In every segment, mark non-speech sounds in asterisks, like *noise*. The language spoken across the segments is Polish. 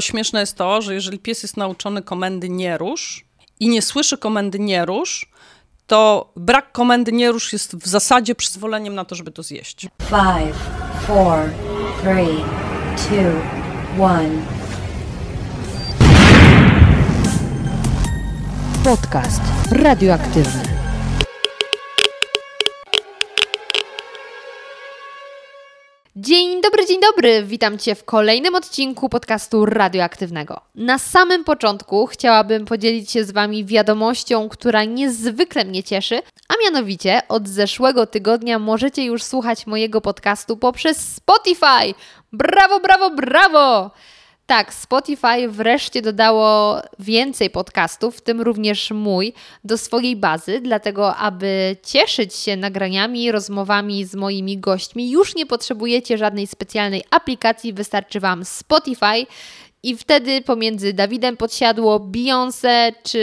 Śmieszne jest to, że jeżeli pies jest nauczony komendy nie rusz i nie słyszy komendy nie rusz, to brak komendy nie rusz jest w zasadzie przyzwoleniem na to, żeby to zjeść. Five, four, three, two, one. Podcast radioaktywny. Dzień dobry, dzień dobry. Witam Cię w kolejnym odcinku podcastu radioaktywnego. Na samym początku chciałabym podzielić się z Wami wiadomością, która niezwykle mnie cieszy, a mianowicie od zeszłego tygodnia możecie już słuchać mojego podcastu poprzez Spotify. Brawo, brawo, brawo! Tak, Spotify wreszcie dodało więcej podcastów, w tym również mój, do swojej bazy, dlatego aby cieszyć się nagraniami rozmowami z moimi gośćmi, już nie potrzebujecie żadnej specjalnej aplikacji, wystarczy Wam Spotify. I wtedy pomiędzy Dawidem Podsiadło, Beyoncé czy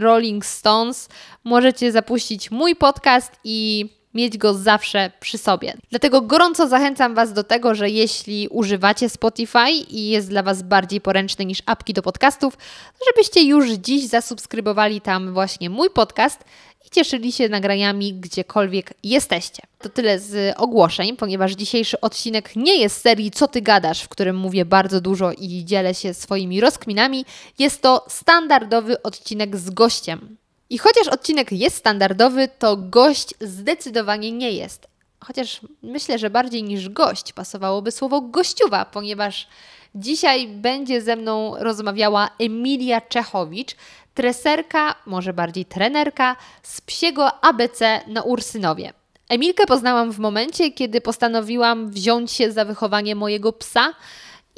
Rolling Stones możecie zapuścić mój podcast i mieć go zawsze przy sobie. Dlatego gorąco zachęcam Was do tego, że jeśli używacie Spotify i jest dla Was bardziej poręczny niż apki do podcastów, żebyście już dziś zasubskrybowali tam właśnie mój podcast i cieszyli się nagraniami gdziekolwiek jesteście. To tyle z ogłoszeń, ponieważ dzisiejszy odcinek nie jest serii Co ty gadasz, w którym mówię bardzo dużo i dzielę się swoimi rozkminami. Jest to standardowy odcinek z gościem. I chociaż odcinek jest standardowy, to gość zdecydowanie nie jest. Chociaż myślę, że bardziej niż gość pasowałoby słowo gościuwa, ponieważ dzisiaj będzie ze mną rozmawiała Emilia Czechowicz, treserka, może bardziej trenerka z psiego ABC na Ursynowie. Emilkę poznałam w momencie, kiedy postanowiłam wziąć się za wychowanie mojego psa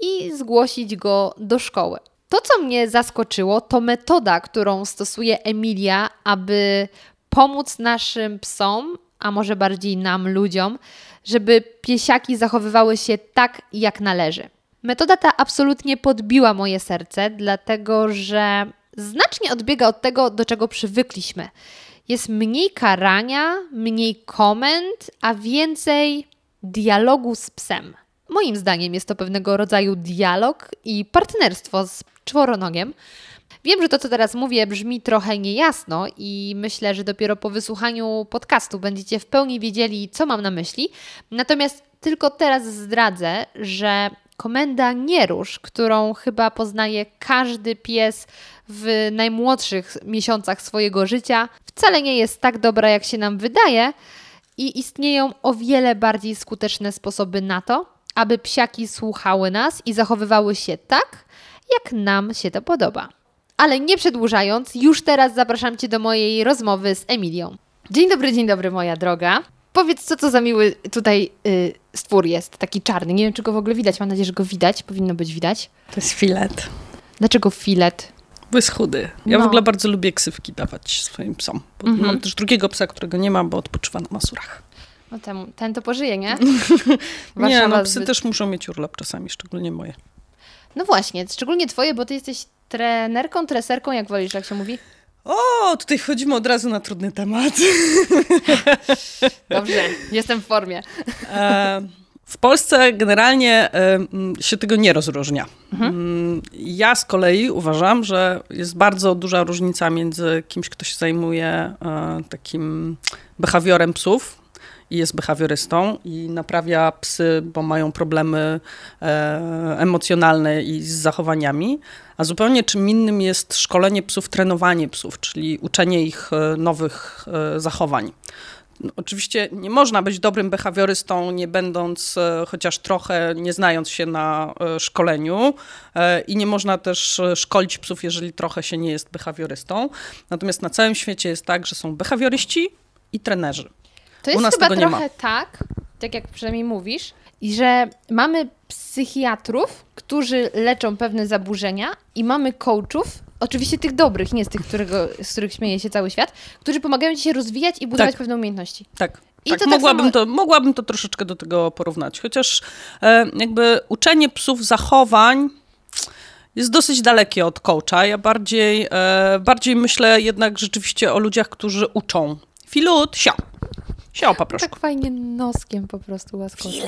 i zgłosić go do szkoły. To, co mnie zaskoczyło, to metoda, którą stosuje Emilia, aby pomóc naszym psom, a może bardziej nam, ludziom, żeby piesiaki zachowywały się tak, jak należy. Metoda ta absolutnie podbiła moje serce, dlatego że znacznie odbiega od tego, do czego przywykliśmy. Jest mniej karania, mniej komend, a więcej dialogu z psem. Moim zdaniem jest to pewnego rodzaju dialog i partnerstwo z czworonogiem. Wiem, że to, co teraz mówię, brzmi trochę niejasno i myślę, że dopiero po wysłuchaniu podcastu będziecie w pełni wiedzieli, co mam na myśli. Natomiast tylko teraz zdradzę, że komenda nie rusz, którą chyba poznaje każdy pies w najmłodszych miesiącach swojego życia, wcale nie jest tak dobra, jak się nam wydaje i istnieją o wiele bardziej skuteczne sposoby na to, aby psiaki słuchały nas i zachowywały się tak, jak nam się to podoba. Ale nie przedłużając, już teraz zapraszam Cię do mojej rozmowy z Emilią. Dzień dobry, dzień dobry, moja droga. Powiedz, co to za miły tutaj y, stwór jest, taki czarny. Nie wiem, czy go w ogóle widać. Mam nadzieję, że go widać. Powinno być widać. To jest filet. Dlaczego filet? Bo jest chudy. Ja No. w ogóle bardzo lubię ksywki dawać swoim psom. Bo Mhm. Mam też drugiego psa, którego nie ma, bo odpoczywa na masurach. No ten, ten to pożyje, nie? *laughs* nie, no psy zbyt- też muszą mieć urlop czasami, szczególnie moje. No właśnie, szczególnie Twoje, bo Ty jesteś trenerką, treserką, jak wolisz, jak się mówi? O, tutaj wchodzimy od razu na trudny temat. *laughs* Dobrze, jestem w formie. E, W Polsce generalnie e, się tego nie rozróżnia. Mm, Ja z kolei uważam, że jest bardzo duża różnica między kimś, kto się zajmuje e, takim behawiorem psów i jest behawiorystą i naprawia psy, bo mają problemy e, emocjonalne i z zachowaniami, a zupełnie czym innym jest szkolenie psów, trenowanie psów, czyli uczenie ich e, nowych e, zachowań. No, oczywiście nie można być dobrym behawiorystą, nie będąc e, chociaż trochę, nie znając się na e, szkoleniu e, i nie można też e, szkolić psów, jeżeli trochę się nie jest behawiorystą. Natomiast na całym świecie jest tak, że są behawioryści i trenerzy. To jest nas chyba tego nie ma. trochę tak, tak jak przynajmniej mówisz, i że mamy psychiatrów, którzy leczą pewne zaburzenia i mamy coachów, oczywiście tych dobrych, nie z tych, którego, z których śmieje się cały świat, którzy pomagają ci się rozwijać i budować Tak. pewne umiejętności. Tak. I tak, to tak mogłabym, samo- to, mogłabym to troszeczkę do tego porównać. Chociaż e, jakby uczenie psów zachowań jest dosyć dalekie od coacha. Ja bardziej, e, bardziej myślę jednak rzeczywiście o ludziach, którzy uczą. Filut, sio. Sio, poproszę. Tak fajnie noskiem po prostu łaskocze.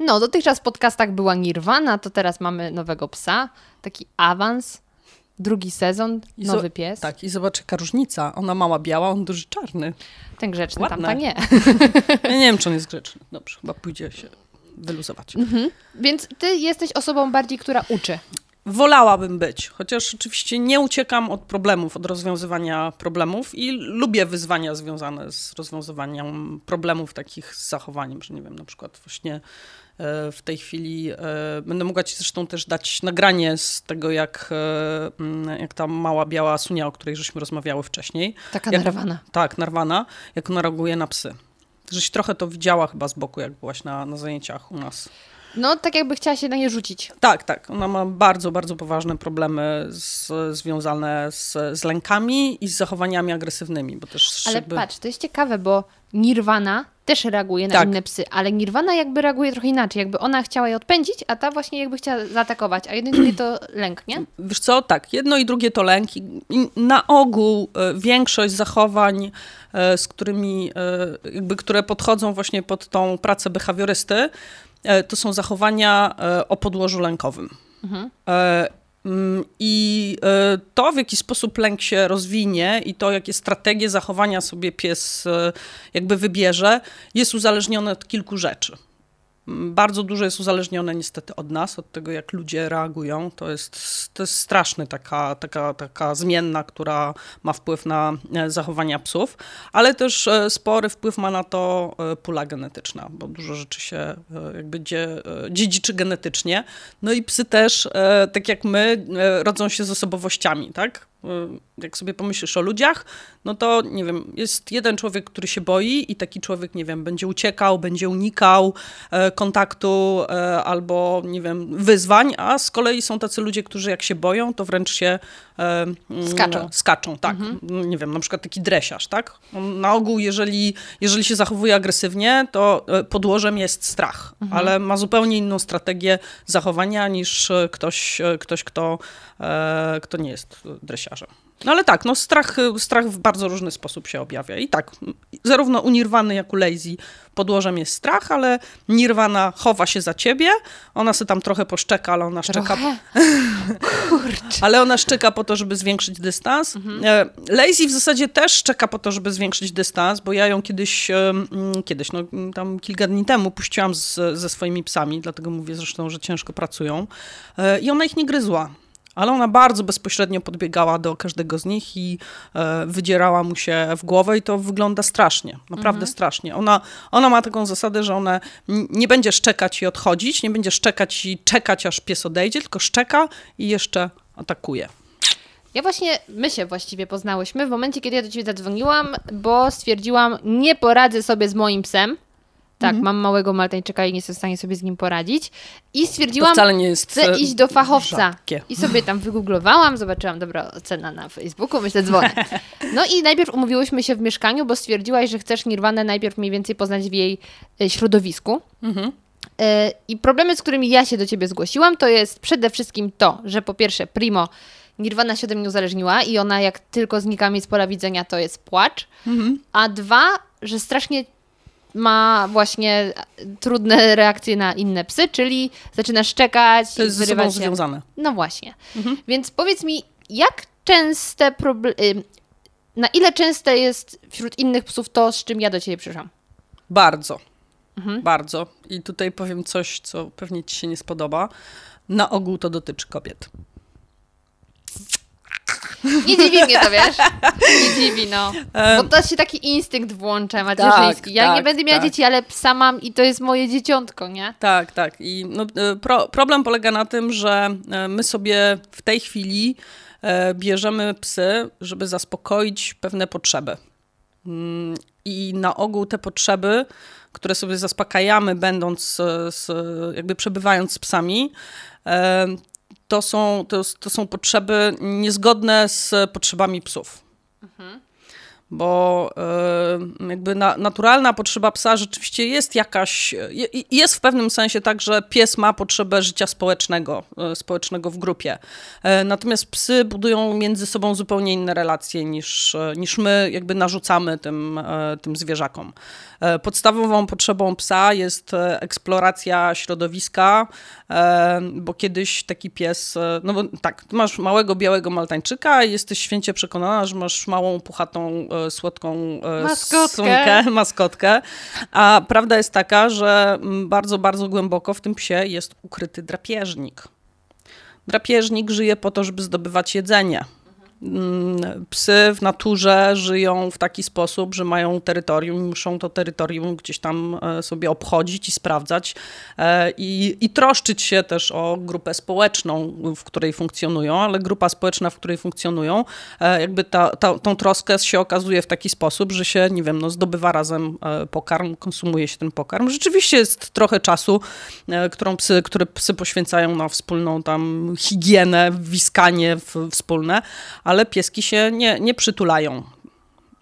No, dotychczas w podcastach była Nirvana, to teraz mamy nowego psa, taki awans, drugi sezon, I nowy pies. Tak, i zobacz jaka różnica. Ona mała biała, on duży czarny. Ten grzeczny, Ładne. tamta nie. *laughs* Ja nie wiem, czy on jest grzeczny. Dobrze, chyba pójdzie się wyluzować. Więc ty jesteś osobą bardziej, która uczy. Wolałabym być, chociaż oczywiście nie uciekam od problemów, od rozwiązywania problemów i lubię wyzwania związane z rozwiązywaniem problemów takich z zachowaniem, że nie wiem, na przykład właśnie e, w tej chwili e, będę mogła ci zresztą też dać nagranie z tego, jak, e, mm, jak ta mała biała sunia, o której żeśmy rozmawiały wcześniej. Taka Jak- narwana. Tak, narwana, jak ona reaguje na psy. Żeś trochę to widziała chyba z boku, jak byłaś na, na zajęciach u nas. No, tak jakby chciała się na nie rzucić. Tak, tak. Ona ma bardzo, bardzo poważne problemy z, związane z, z lękami i z zachowaniami agresywnymi, bo też Ale jakby... patrz, to jest ciekawe, bo Nirvana też reaguje na Tak. inne psy, ale Nirvana jakby reaguje trochę inaczej. Jakby ona chciała je odpędzić, a ta właśnie jakby chciała zaatakować, a jedno i drugie to *clears throat* lęk, nie? Wiesz co, tak, jedno i drugie to lęk. I na ogół e, większość zachowań, e, z którymi, e, jakby, które podchodzą właśnie pod tą pracę behawiorysty, to są zachowania e, o podłożu lękowym. E, mm, I e, to, w jaki sposób lęk się rozwinie i to, jakie strategie zachowania sobie pies e, jakby wybierze, jest uzależnione od kilku rzeczy. Bardzo dużo jest uzależnione niestety od nas, od tego, jak ludzie reagują. To jest, to jest straszny taka, taka, taka zmienna, która ma wpływ na e, zachowania psów, ale też e, spory wpływ ma na to e, pula genetyczna, bo dużo rzeczy się jakby dzie, dziedziczy genetycznie. No i psy też, tak jak my, rodzą się z osobowościami, tak? Jak sobie pomyślisz o ludziach, no to nie wiem, jest jeden człowiek, który się boi i taki człowiek, nie wiem, będzie uciekał, będzie unikał kontaktu e, albo, nie wiem, wyzwań, a z kolei są tacy ludzie, którzy jak się boją, to wręcz się e, mm, Skaczą. Skaczą, tak. Nie wiem, na przykład taki dresiarz, tak? On na ogół, jeżeli, jeżeli się zachowuje agresywnie, to e, podłożem jest strach, ale ma zupełnie inną strategię zachowania niż ktoś, ktoś kto, kto nie jest dresiarzem. No ale tak, no strach, strach w bardzo różny sposób się objawia. I tak, zarówno u Nirwany, jak u Lazy podłożem jest strach, ale Nirwana chowa się za ciebie, ona sobie tam trochę poszczeka, ale ona szczeka. Kurczę. *laughs* ale ona szczeka po to, żeby zwiększyć dystans. E, Lazy w zasadzie też szczeka po to, żeby zwiększyć dystans, bo ja ją kiedyś, e, kiedyś, no tam kilka dni temu puściłam z, ze swoimi psami, dlatego mówię zresztą, że ciężko pracują. E, I ona ich nie gryzła. Ale ona bardzo bezpośrednio podbiegała do każdego z nich i e, wydzierała mu się w głowę i to wygląda strasznie, naprawdę strasznie. Ona, ona ma taką zasadę, że ona nie będzie szczekać i odchodzić, nie będzie szczekać i czekać, aż pies odejdzie, tylko szczeka i jeszcze atakuje. Ja właśnie, my się właściwie poznałyśmy w momencie, kiedy ja do ciebie zadzwoniłam, bo stwierdziłam, nie poradzę sobie z moim psem. Tak, Mhm. mam małego Maltańczyka i nie jestem w stanie sobie z nim poradzić. I To stwierdziłam, wcale nie jest chcę iść do fachowca. rzadkie. I sobie tam wygooglowałam, zobaczyłam dobra ocena na Facebooku, myślę dzwonię. *laughs* No i najpierw umówiłyśmy się w mieszkaniu, bo stwierdziłaś, że chcesz Nirwanę najpierw mniej więcej poznać w jej e, środowisku. Mhm. E, I problemy, z którymi ja się do ciebie zgłosiłam, to jest przede wszystkim to, że po pierwsze, primo, Nirwana się ode mnie uzależniła i ona jak tylko znika mi z pola widzenia, to jest płacz. Mhm. A dwa, że strasznie ma właśnie trudne reakcje na inne psy, czyli zaczyna szczekać, To jest ze sobą się. związane. No właśnie. Mhm. Więc powiedz mi, jak częste problemy, na ile częste jest wśród innych psów to, z czym ja do ciebie przyszłam? Bardzo. Mhm. Bardzo. I tutaj powiem coś, co pewnie ci się nie spodoba. Na ogół to dotyczy kobiet. Nie dziwi mnie to, wiesz? Nie dziwi, no. Bo to się taki instynkt włącza macierzyński. ja nie tak, będę miała tak. dzieci, ale psa mam i to jest moje dzieciątko, nie? Tak, tak. I no, e, pro, problem polega na tym, że e, my sobie w tej chwili e, bierzemy psy, żeby zaspokoić pewne potrzeby. Mm, I na ogół te potrzeby, które sobie zaspokajamy, będąc, z, jakby przebywając z psami, to są, to, to są potrzeby niezgodne z potrzebami psów. Bo y, jakby na, naturalna potrzeba psa rzeczywiście jest jakaś, jest w pewnym sensie tak, że pies ma potrzebę życia społecznego, y, społecznego w grupie. Y, natomiast psy budują między sobą zupełnie inne relacje niż, niż my jakby narzucamy tym, tym zwierzakom. E, podstawową potrzebą psa jest e, eksploracja środowiska, e, bo kiedyś taki pies, no bo tak, masz małego białego maltańczyka i jesteś święcie przekonana, że masz małą, puchatą, słodką maskotkę. Sunkę, *laughs* maskotkę. A prawda jest taka, że bardzo, bardzo głęboko w tym psie jest ukryty drapieżnik. Drapieżnik żyje po to, żeby zdobywać jedzenie. Mm, psy w naturze żyją w taki sposób, że mają terytorium, muszą to terytorium gdzieś tam e, sobie obchodzić i sprawdzać e, i, i troszczyć się też o grupę społeczną, w której funkcjonują, ale grupa społeczna, w której funkcjonują, e, jakby ta, ta, tą troskę się okazuje w taki sposób, że się, nie wiem, no, zdobywa razem pokarm, konsumuje się ten pokarm. Rzeczywiście jest trochę czasu, którą psy, które psy poświęcają na wspólną tam higienę, wiskanie wspólne, ale pieski się nie, nie przytulają.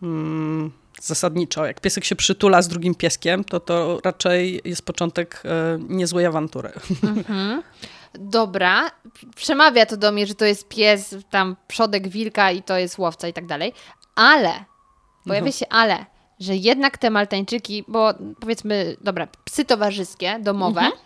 Hmm, zasadniczo. Jak piesek się przytula z drugim pieskiem, to to raczej jest początek e, niezłej awantury. Mhm. Dobra, przemawia to do mnie, że to jest pies, tam przodek wilka i to jest łowca i tak dalej, ale, pojawia mhm. się ale, że jednak te maltańczyki, bo powiedzmy, dobra, psy towarzyskie, domowe, mhm.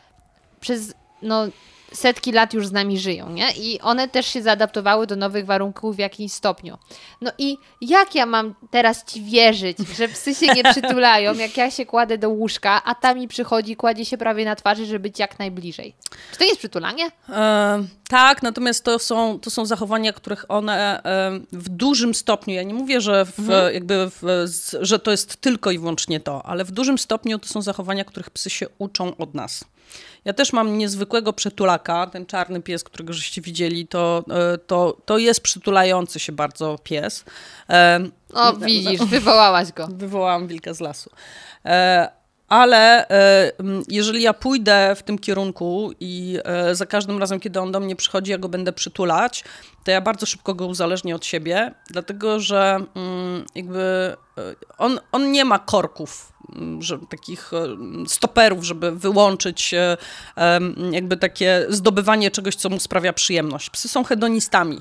przez no, setki lat już z nami żyją, nie? I one też się zaadaptowały do nowych warunków w jakimś stopniu. No i jak ja mam teraz ci wierzyć, że psy się nie przytulają, jak ja się kładę do łóżka, a ta mi przychodzi, kładzie się prawie na twarzy, żeby być jak najbliżej. Czy to jest przytulanie? E, tak, natomiast to są, to są zachowania, których one e, w dużym stopniu, ja nie mówię, że, w, mhm. jakby w, że to jest tylko i wyłącznie to, ale w dużym stopniu to są zachowania, których psy się uczą od nas. Ja też mam niezwykłego przytulaka, ten czarny pies, którego żeście widzieli, to, e, to, to jest przytulający się bardzo pies. E, o, widzisz, *laughs* wywołałaś go. Wywołałam wilka z lasu. E, ale jeżeli ja pójdę w tym kierunku i za każdym razem, kiedy on do mnie przychodzi, ja go będę przytulać, to ja bardzo szybko go uzależnię od siebie, dlatego że mm, jakby on, on nie ma korków że, takich e, stoperów, żeby wyłączyć e, jakby takie zdobywanie czegoś, co mu sprawia przyjemność. Psy są hedonistami.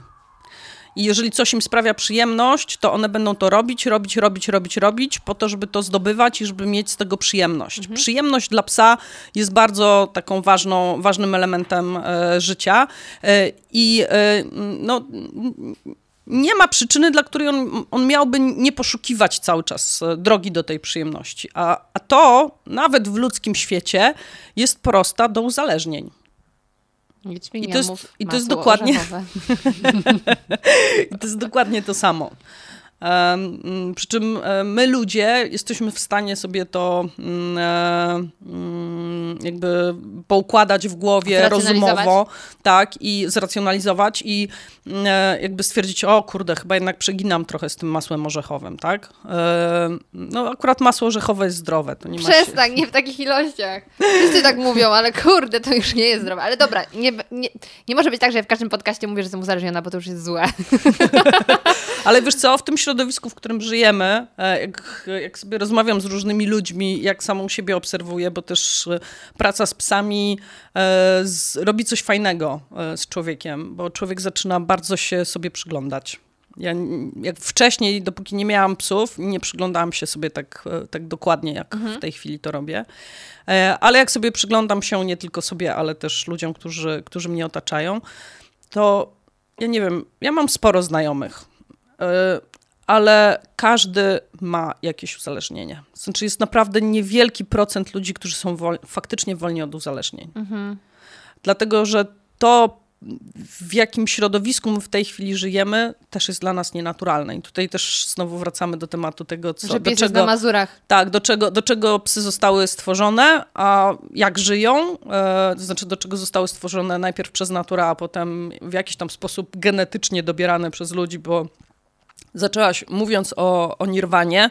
I jeżeli coś im sprawia przyjemność, to one będą to robić, robić, robić, robić, robić, po to, żeby to zdobywać i żeby mieć z tego przyjemność. Mhm. Przyjemność dla psa jest bardzo taką ważną, ważnym elementem e, życia. E, I e, no nie ma przyczyny, dla której on, on miałby nie poszukiwać cały czas e, drogi do tej przyjemności. A, a to, nawet w ludzkim świecie, jest prosta do uzależnień. I to jest, i to jest dokładnie. *laughs* I to jest dokładnie to samo. Mm, przy czym e, my ludzie jesteśmy w stanie sobie to mm, e, mm, jakby poukładać w głowie rozumowo, tak, i zracjonalizować i e, jakby stwierdzić, o kurde, chyba jednak przeginam trochę z tym masłem orzechowym, tak? No akurat masło orzechowe jest zdrowe. To nie Przestań, nie w takich ilościach. Wszyscy tak mówią, ale kurde, to już nie jest zdrowe. Ale dobra, nie, nie, nie może być tak, że w każdym podcaście mówię, że jestem uzależniona, bo to już jest złe. *laughs* ale wiesz co, w tym środowisku, w którym żyjemy, e, jak, jak sobie rozmawiam z różnymi ludźmi, jak samą siebie obserwuję, bo też e, praca z psami e, z, robi coś fajnego z człowiekiem, bo człowiek zaczyna bardzo się sobie przyglądać. Ja jak wcześniej, dopóki nie miałam psów, nie przyglądałam się sobie tak, tak dokładnie, jak mhm. w tej chwili to robię. Ale jak sobie przyglądam się nie tylko sobie, ale też ludziom, którzy, którzy mnie otaczają, to ja nie wiem, ja mam sporo znajomych ale każdy ma jakieś uzależnienie. Znaczy jest naprawdę niewielki procent ludzi, którzy są wol faktycznie wolni od uzależnień. Mhm. Dlatego, że to w jakim środowisku my w tej chwili żyjemy, też jest dla nas nienaturalne. I tutaj też znowu wracamy do tematu tego, co, że do czego, na Mazurach. Tak, do czego, do czego psy zostały stworzone, a jak żyją, e, to znaczy do czego zostały stworzone najpierw przez naturę, a potem w jakiś tam sposób genetycznie dobierane przez ludzi, bo zaczęłaś mówiąc o, o Nirwanie,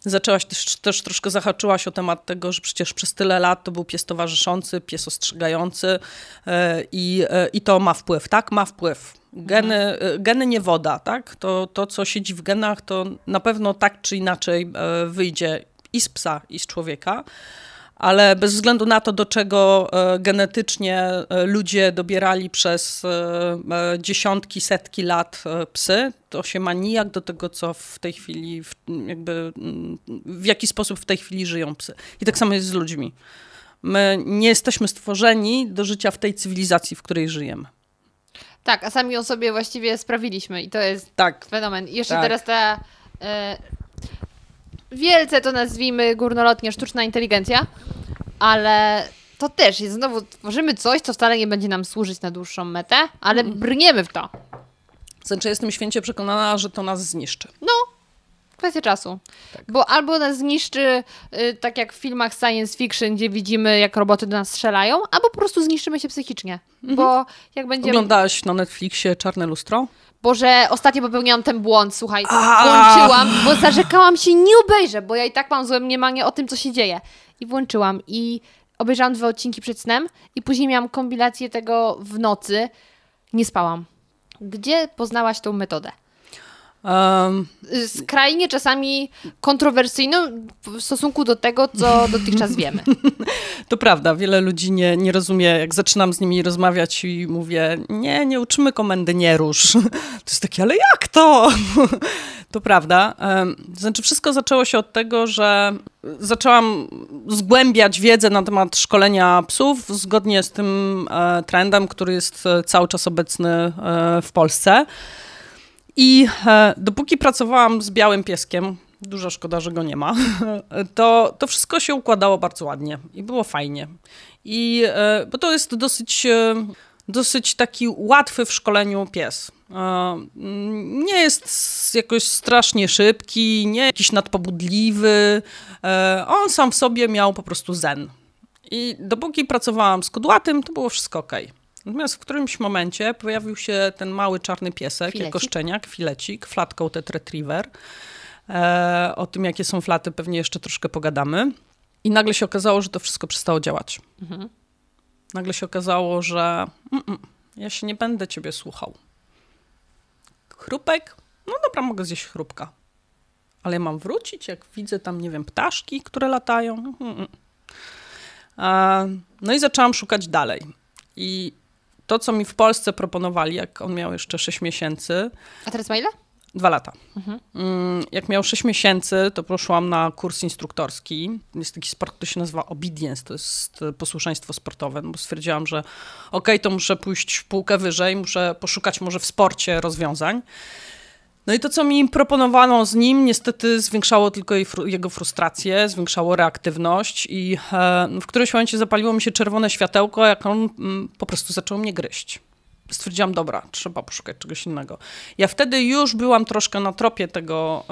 zaczęłaś też, też troszkę zahaczyłaś o temat tego, że przecież przez tyle lat to był pies towarzyszący, pies ostrzegający e, i, e, i to ma wpływ. Tak, ma wpływ. Geny, e, geny nie woda, tak? To, to, co siedzi w genach, to na pewno tak czy inaczej wyjdzie i z psa, i z człowieka ale bez względu na to, do czego e, genetycznie e, ludzie dobierali przez e, dziesiątki, setki lat psy, to się ma nijak do tego, co w tej chwili, jakby w jaki sposób w tej chwili żyją psy. I tak samo jest z ludźmi. My nie jesteśmy stworzeni do życia w tej cywilizacji, w której żyjemy. Tak, a sami o sobie właściwie sprawiliśmy i to jest tak. fenomen. I jeszcze tak. teraz ta wielce to nazwijmy górnolotnie sztuczna inteligencja, ale to też jest znowu, tworzymy coś, co wcale nie będzie nam służyć na dłuższą metę, ale mm. brniemy w to. Znaczy jestem święcie przekonana, że to nas zniszczy. No, kwestia czasu. Tak. Bo albo nas zniszczy, y, tak jak w filmach science fiction, gdzie widzimy, jak roboty do nas strzelają, albo po prostu zniszczymy się psychicznie. Mhm. Bo jak będziemy... Oglądałaś na Netflixie Czarne Lustro? Boże, ostatnio popełniłam ten błąd, słuchaj, włączyłam, bo zarzekałam się, nie obejrzę, bo ja i tak mam złe mniemanie o tym, co się dzieje. I włączyłam i obejrzałam dwa odcinki przed snem i później miałam kompilację tego w nocy. Nie spałam. Gdzie poznałaś tą metodę? Um, Skrajnie czasami kontrowersyjną w stosunku do tego, co *laughs* dotychczas wiemy. To prawda, wiele ludzi nie, nie rozumie, jak zaczynam z nimi rozmawiać i mówię, nie, nie uczymy komendy nie rusz. *laughs* To jest takie, ale jak to? *laughs* To prawda. Znaczy, wszystko zaczęło się od tego, że zaczęłam zgłębiać wiedzę na temat szkolenia psów zgodnie z tym e, trendem, który jest e, cały czas obecny e, w Polsce. I e, dopóki pracowałam z białym pieskiem, duża szkoda, że go nie ma, *laughs* to, to wszystko się układało bardzo ładnie i było fajnie. I, e, bo to jest dosyć, e, dosyć taki łatwy w szkoleniu pies. Nie jest jakoś strasznie szybki, nie jakiś nadpobudliwy. On sam w sobie miał po prostu zen. I dopóki pracowałam z kudłatym, to było wszystko ok. Natomiast w którymś momencie pojawił się ten mały czarny piesek, filecik. jako szczeniak, filecik, flat coated retriever. E, o tym, jakie są flaty, pewnie jeszcze troszkę pogadamy. I nagle się okazało, że to wszystko przestało działać. Mhm. Nagle się okazało, że mm, mm, ja się nie będę ciebie słuchał. Chrupek? No dobra, mogę zjeść chrupka. Ale ja mam wrócić, jak widzę tam, nie wiem, ptaszki, które latają. Mm, mm. e, no i zaczęłam szukać dalej. I to, co mi w Polsce proponowali, jak on miał jeszcze 6 miesięcy. A teraz ma ile? Dwa lata. Mhm. Mm, jak miał 6 miesięcy, to poszłam na kurs instruktorski. Jest taki sport, który się nazywa obedience, to jest posłuszeństwo sportowe, no bo stwierdziłam, że okej, okay, to muszę pójść półkę wyżej, muszę poszukać może w sporcie rozwiązań. No i to, co mi proponowano z nim, niestety zwiększało tylko jego frustrację, zwiększało reaktywność i e, w którymś momencie zapaliło mi się czerwone światełko, jak on mm, po prostu zaczął mnie gryźć stwierdziłam, dobra, trzeba poszukać czegoś innego. Ja wtedy już byłam troszkę na tropie tego,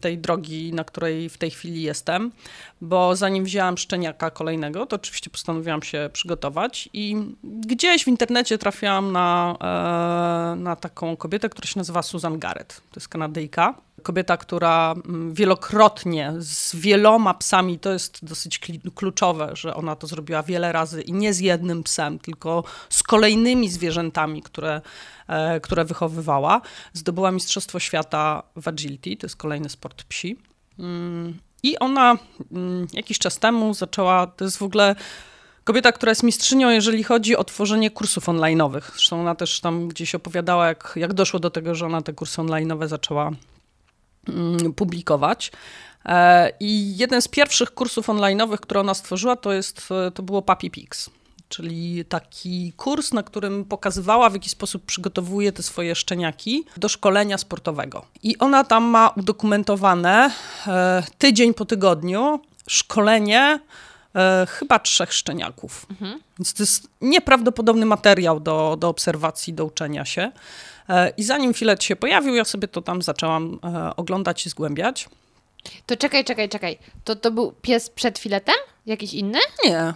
tej drogi, na której w tej chwili jestem, bo zanim wzięłam szczeniaka kolejnego, to oczywiście postanowiłam się przygotować i gdzieś w internecie trafiłam na, e, na taką kobietę, która się nazywa Susan Garrett. To jest Kanadyjka kobieta, która mm, wielokrotnie z wieloma psami, to jest dosyć kluczowe, że ona to zrobiła wiele razy i nie z jednym psem, tylko z kolejnymi zwierzętami, które, e, które wychowywała. Zdobyła Mistrzostwo Świata w agility, to jest kolejny sport psi. Mm, I ona mm, jakiś czas temu zaczęła, to jest w ogóle kobieta, która jest mistrzynią, jeżeli chodzi o tworzenie kursów online'owych. Zresztą ona też tam gdzieś opowiadała, jak, jak doszło do tego, że ona te kursy online'owe zaczęła publikować. E, I jeden z pierwszych kursów online'owych, które ona stworzyła, to, jest, e, to było Papi Pix. Czyli taki kurs, na którym pokazywała, w jaki sposób przygotowuje te swoje szczeniaki do szkolenia sportowego. I ona tam ma udokumentowane e, tydzień po tygodniu szkolenie chyba trzech szczeniaków. Mhm. Więc to jest nieprawdopodobny materiał do, do obserwacji, do uczenia się. E, I zanim filet się pojawił, ja sobie to tam zaczęłam e, oglądać i zgłębiać. To czekaj, czekaj, czekaj. To, to był pies przed filetem? Jakiś inny? Nie.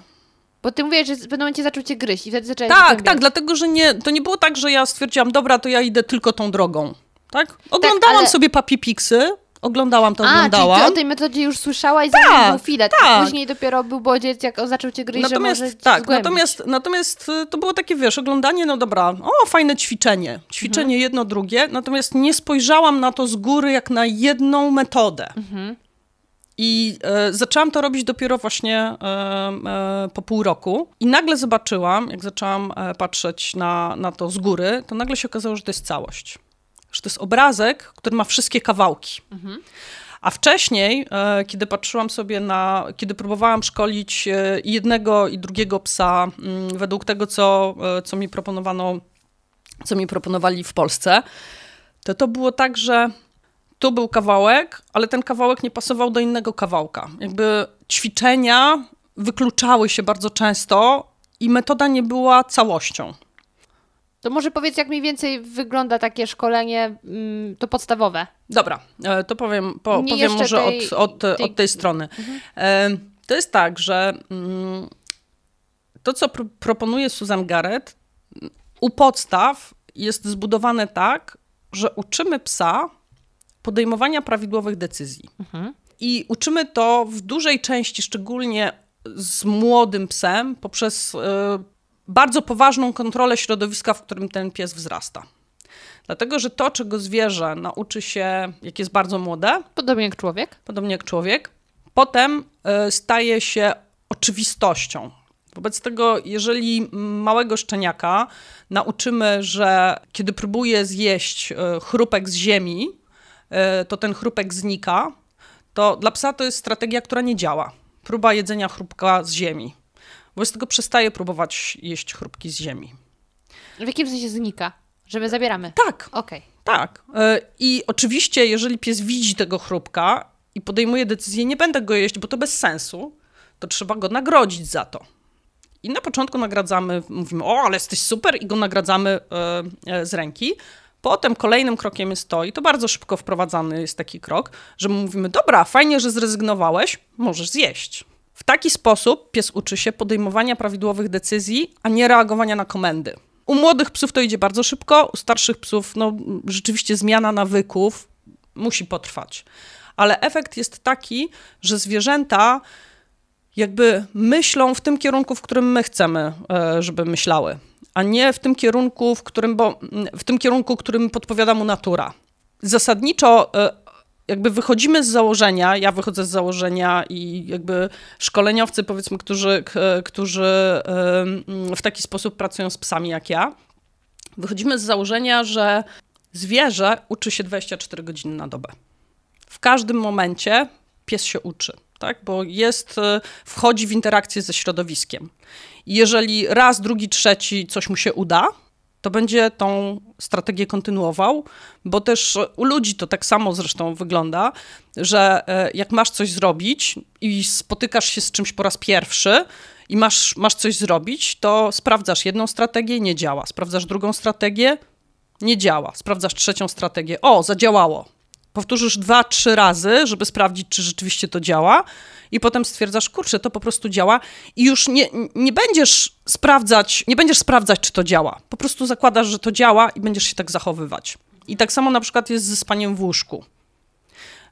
Bo ty mówisz, że w pewnym momencie zaczął cię gryźć i wtedy zaczęłaś Tak, tak, dlatego, że nie, to nie było tak, że ja stwierdziłam, dobra, to ja idę tylko tą drogą. Tak? Oglądałam tak, ale... sobie papipiksy, oglądałam to, A, oglądałam. czyli ty o tej metodzie już słyszałaś, zanim Tak, był filet, a tak. później dopiero był bodziec, jak zaczął cię gryźć, Natomiast że może tak, natomiast, natomiast y, to było takie, wiesz, oglądanie, no dobra, o, fajne ćwiczenie, ćwiczenie jedno, drugie, natomiast nie spojrzałam na to z góry jak na jedną metodę. I e, zaczęłam to robić dopiero właśnie e, e, po pół roku. I nagle zobaczyłam, jak zaczęłam e, patrzeć na, na to z góry, to nagle się okazało, że to jest całość. Że to jest obrazek, który ma wszystkie kawałki. A wcześniej, e, kiedy patrzyłam sobie na, kiedy próbowałam szkolić e, i jednego i drugiego psa mm, według tego, co, e, co mi proponowano, co mi proponowali w Polsce, to to było tak, że tu był kawałek, ale ten kawałek nie pasował do innego kawałka. Jakby ćwiczenia wykluczały się bardzo często i metoda nie była całością. To może powiedz, jak mniej więcej wygląda takie szkolenie, mm, to podstawowe. Dobra, e, to powiem, po, powiem może tej- od, od, tej- Mhm. od tej strony. E, To jest tak, że mm, to, co pr- proponuje Susan Garrett, u podstaw jest zbudowane tak, że uczymy psa podejmowania prawidłowych decyzji. Mhm. I uczymy to w dużej części, szczególnie z młodym psem, poprzez e, bardzo poważną kontrolę środowiska, w którym ten pies wzrasta. Dlatego, że to, czego zwierzę nauczy się, jak jest bardzo młode, Podobnie jak człowiek. podobnie jak człowiek, potem e, staje się oczywistością. Wobec tego, jeżeli małego szczeniaka nauczymy, że kiedy próbuje zjeść e, chrupek z ziemi, e, to ten chrupek znika, to dla psa to jest strategia, która nie działa. Próba jedzenia chrupka z ziemi. Wobec tego przestaje próbować jeść chrupki z ziemi. W jakim sensie znika? Że my zabieramy. Tak, Okej. tak. E, I oczywiście, jeżeli pies widzi tego chrupka i podejmuje decyzję, nie będę go jeść, bo to bez sensu, to trzeba go nagrodzić za to. I na początku nagradzamy, mówimy, o, ale jesteś super, i go nagradzamy e, e, z ręki. Potem kolejnym krokiem jest to, i to bardzo szybko wprowadzany jest taki krok, że my mówimy, dobra, fajnie, że zrezygnowałeś, możesz zjeść. W taki sposób pies uczy się podejmowania prawidłowych decyzji, a nie reagowania na komendy. U młodych psów to idzie bardzo szybko, u starszych psów no, rzeczywiście zmiana nawyków musi potrwać. Ale efekt jest taki, że zwierzęta jakby myślą w tym kierunku, w którym my chcemy, e, żeby myślały, a nie w tym kierunku, w którym, bo, w tym kierunku, którym podpowiada mu natura. Zasadniczo e, jakby wychodzimy z założenia, ja wychodzę z założenia i jakby szkoleniowcy, powiedzmy, którzy, którzy w taki sposób pracują z psami jak ja, wychodzimy z założenia, że zwierzę uczy się 24 godziny na dobę. W każdym momencie pies się uczy, tak? bo jest, e, wchodzi w interakcję ze środowiskiem. Jeżeli raz, drugi, trzeci coś mu się uda, to będzie tą strategię kontynuował, bo też u ludzi to tak samo zresztą wygląda, że e, jak masz coś zrobić i spotykasz się z czymś po raz pierwszy i masz, masz coś zrobić, to sprawdzasz jedną strategię, nie działa. Sprawdzasz drugą strategię, nie działa. Sprawdzasz trzecią strategię, o, zadziałało. Powtórzysz dwa, trzy razy, żeby sprawdzić, czy rzeczywiście to działa, i potem stwierdzasz, kurczę, to po prostu działa, i już nie, nie będziesz sprawdzać, nie będziesz sprawdzać, czy to działa. Po prostu zakładasz, że to działa i będziesz się tak zachowywać. I tak samo na przykład jest ze spaniem w łóżku.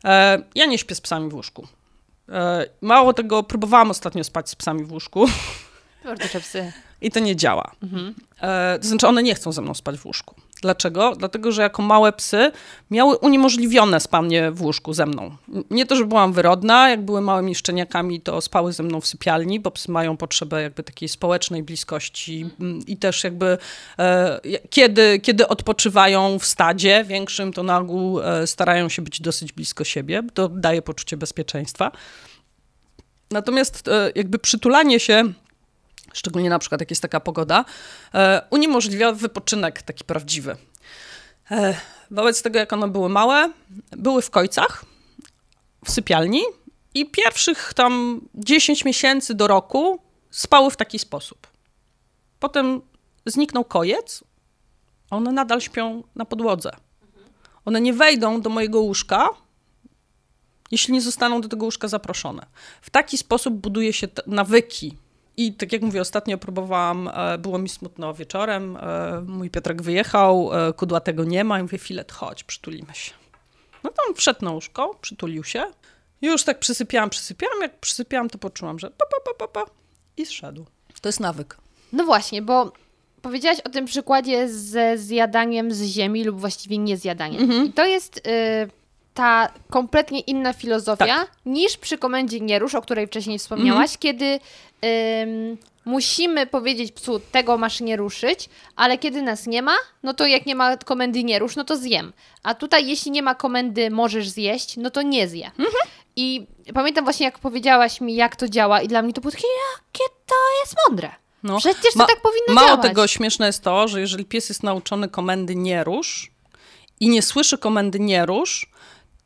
E, ja nie śpię z psami w łóżku. E, mało tego, próbowałam ostatnio spać z psami w łóżku Bardzo psy. i to nie działa. E, to znaczy, one nie chcą ze mną spać w łóżku. Dlaczego? Dlatego, że jako małe psy miały uniemożliwione spanie w łóżku ze mną. Nie to, że byłam wyrodna, jak były małymi szczeniakami, to spały ze mną w sypialni, bo psy mają potrzebę jakby takiej społecznej bliskości mm, i też jakby e, kiedy, kiedy odpoczywają w stadzie większym, to na ogół e, starają się być dosyć blisko siebie, to daje poczucie bezpieczeństwa. Natomiast e, jakby przytulanie się szczególnie na przykład jak jest taka pogoda, e, uniemożliwia wypoczynek taki prawdziwy. E, wobec tego, jak one były małe, były w kojcach, w sypialni i pierwszych tam 10 miesięcy do roku spały w taki sposób. Potem zniknął kojec, a one nadal śpią na podłodze. One nie wejdą do mojego łóżka, jeśli nie zostaną do tego łóżka zaproszone. W taki sposób buduje się nawyki. I tak jak mówię, ostatnio próbowałam, e, było mi smutno wieczorem, e, mój Piotrek wyjechał, e, kudłatego nie ma i mówię, filet, chodź, przytulimy się. No tam wszedł na łóżko, przytulił się. Już tak przysypiałam, przysypiałam. Jak przysypiałam, to poczułam, że pa, pa, pa, pa, pa. I zszedł. To jest nawyk. No właśnie, bo powiedziałaś o tym przykładzie ze zjadaniem z ziemi lub właściwie nie zjadaniem. Mhm. I to jest y, ta kompletnie inna filozofia Tak. niż przy komendzie nie rusz, o której wcześniej wspomniałaś, Mhm. kiedy ym, musimy powiedzieć psu, tego masz nie ruszyć, ale kiedy nas nie ma, no to jak nie ma komendy nie rusz, no to zjem. A tutaj jeśli nie ma komendy możesz zjeść, no to nie zje. Mhm. I pamiętam właśnie, jak powiedziałaś mi, jak to działa i dla mnie to było takie, jakie to jest mądre. No. Przecież to Ma- tak powinno Mało działać. tego, śmieszne jest to, że jeżeli pies jest nauczony komendy nie rusz i nie słyszy komendy nie rusz,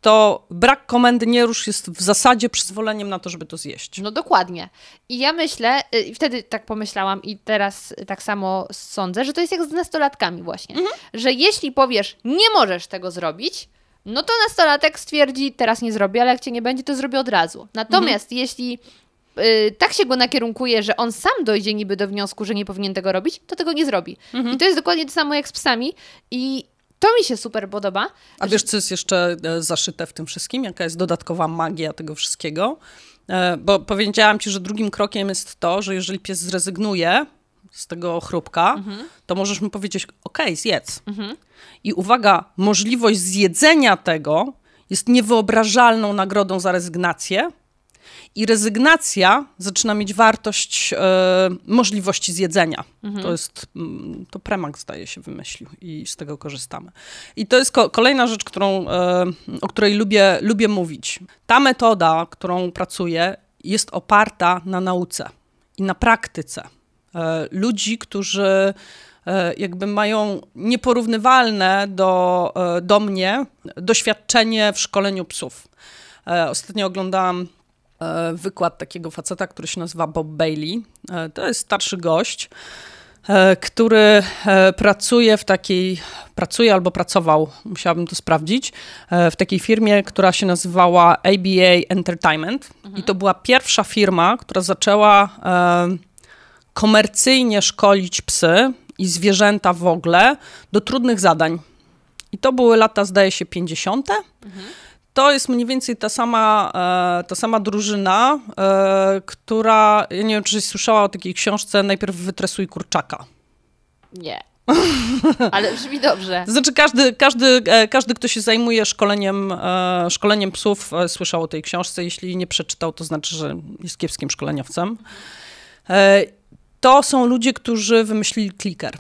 to brak komendy nie rusz jest w zasadzie przyzwoleniem na to, żeby to zjeść. No dokładnie. I ja myślę, y, i wtedy tak pomyślałam i teraz tak samo sądzę, że to jest jak z nastolatkami właśnie, że jeśli powiesz, nie możesz tego zrobić, no to nastolatek stwierdzi, teraz nie zrobię, ale jak cię nie będzie, to zrobię od razu. Natomiast jeśli y, tak się go nakierunkuje, że on sam dojdzie niby do wniosku, że nie powinien tego robić, to tego nie zrobi. I to jest dokładnie to samo jak z psami i to mi się super podoba. A wiesz, co jest jeszcze e, zaszyte w tym wszystkim? Jaka jest dodatkowa magia tego wszystkiego? E, Bo powiedziałam ci, że drugim krokiem jest to, że jeżeli pies zrezygnuje z tego chrupka, to możesz mu powiedzieć, okej, zjedz. I uwaga, możliwość zjedzenia tego jest niewyobrażalną nagrodą za rezygnację. I rezygnacja zaczyna mieć wartość e, możliwości zjedzenia. To jest, mm, to Premak zdaje się wymyślił i z tego korzystamy. I to jest ko- kolejna rzecz, którą, e, o której lubię, lubię mówić. Ta metoda, którą pracuję, jest oparta na nauce i na praktyce. E, ludzi, którzy e, jakby mają nieporównywalne do, e, do mnie doświadczenie w szkoleniu psów. E, Ostatnio oglądałam wykład takiego faceta, który się nazywa Bob Bailey. E, To jest starszy gość, e, który e, pracuje w takiej, pracuje albo pracował, musiałabym to sprawdzić, e, w takiej firmie, która się nazywała ABA Entertainment. I to była pierwsza firma, która zaczęła e, komercyjnie szkolić psy i zwierzęta w ogóle do trudnych zadań. I to były lata, zdaje się, 50. To jest mniej więcej ta sama, e, ta sama drużyna, e, która, ja nie wiem, czy słyszała o takiej książce, najpierw wytresuj kurczaka. Nie. *laughs* Ale brzmi dobrze. Znaczy każdy, każdy, e, każdy kto się zajmuje szkoleniem, szkoleniem psów, słyszał o tej książce. Jeśli nie przeczytał, to znaczy, że jest kiepskim szkoleniowcem. To są ludzie, którzy wymyślili kliker.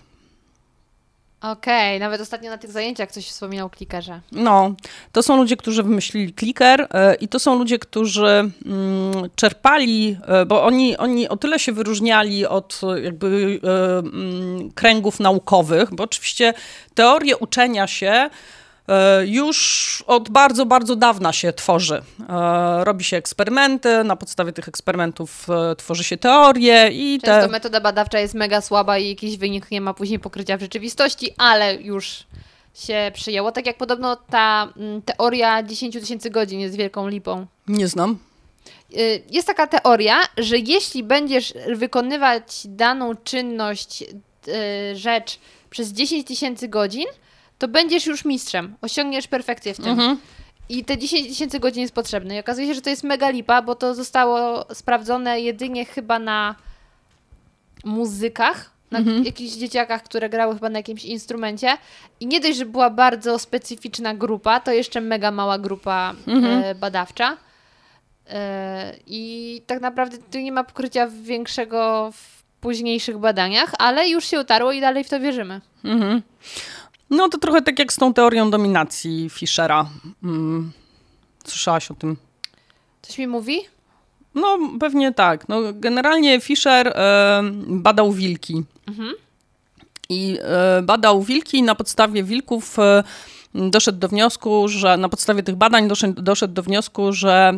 Okej, nawet ostatnio na tych zajęciach ktoś wspominał klikerze. No, to są ludzie, którzy wymyślili kliker e, i to są ludzie, którzy mm, czerpali, e, bo oni, oni o tyle się wyróżniali od e, jakby mm, kręgów naukowych, bo oczywiście teorie uczenia się już od bardzo, bardzo dawna się tworzy. E, Robi się eksperymenty, na podstawie tych eksperymentów e, tworzy się teorie i te... Często metoda badawcza jest mega słaba i jakiś wynik nie ma później pokrycia w rzeczywistości, ale już się przyjęło. Tak jak podobno ta mm, teoria 10 tysięcy godzin jest wielką lipą. Nie znam. Y, Jest taka teoria, że jeśli będziesz wykonywać daną czynność, y, rzecz przez 10 tysięcy godzin, to będziesz już mistrzem, osiągniesz perfekcję w tym. Mhm. I te 10 tysięcy godzin jest potrzebne. I okazuje się, że to jest mega lipa, bo to zostało sprawdzone jedynie chyba na muzykach, na jakichś dzieciakach, które grały chyba na jakimś instrumencie. I nie dość, że była bardzo specyficzna grupa, to jeszcze mega mała grupa e, badawcza. E, I tak naprawdę tu nie ma pokrycia większego w późniejszych badaniach, ale już się utarło i dalej w to wierzymy. Mhm. No to trochę tak jak z tą teorią dominacji Fischera. Mm. Słyszałaś o tym? Coś mi mówi? No pewnie tak. No, generalnie Fischer e, badał wilki. I e, badał wilki i na podstawie wilków e, doszedł do wniosku, że na podstawie tych badań doszedł, doszedł do wniosku, że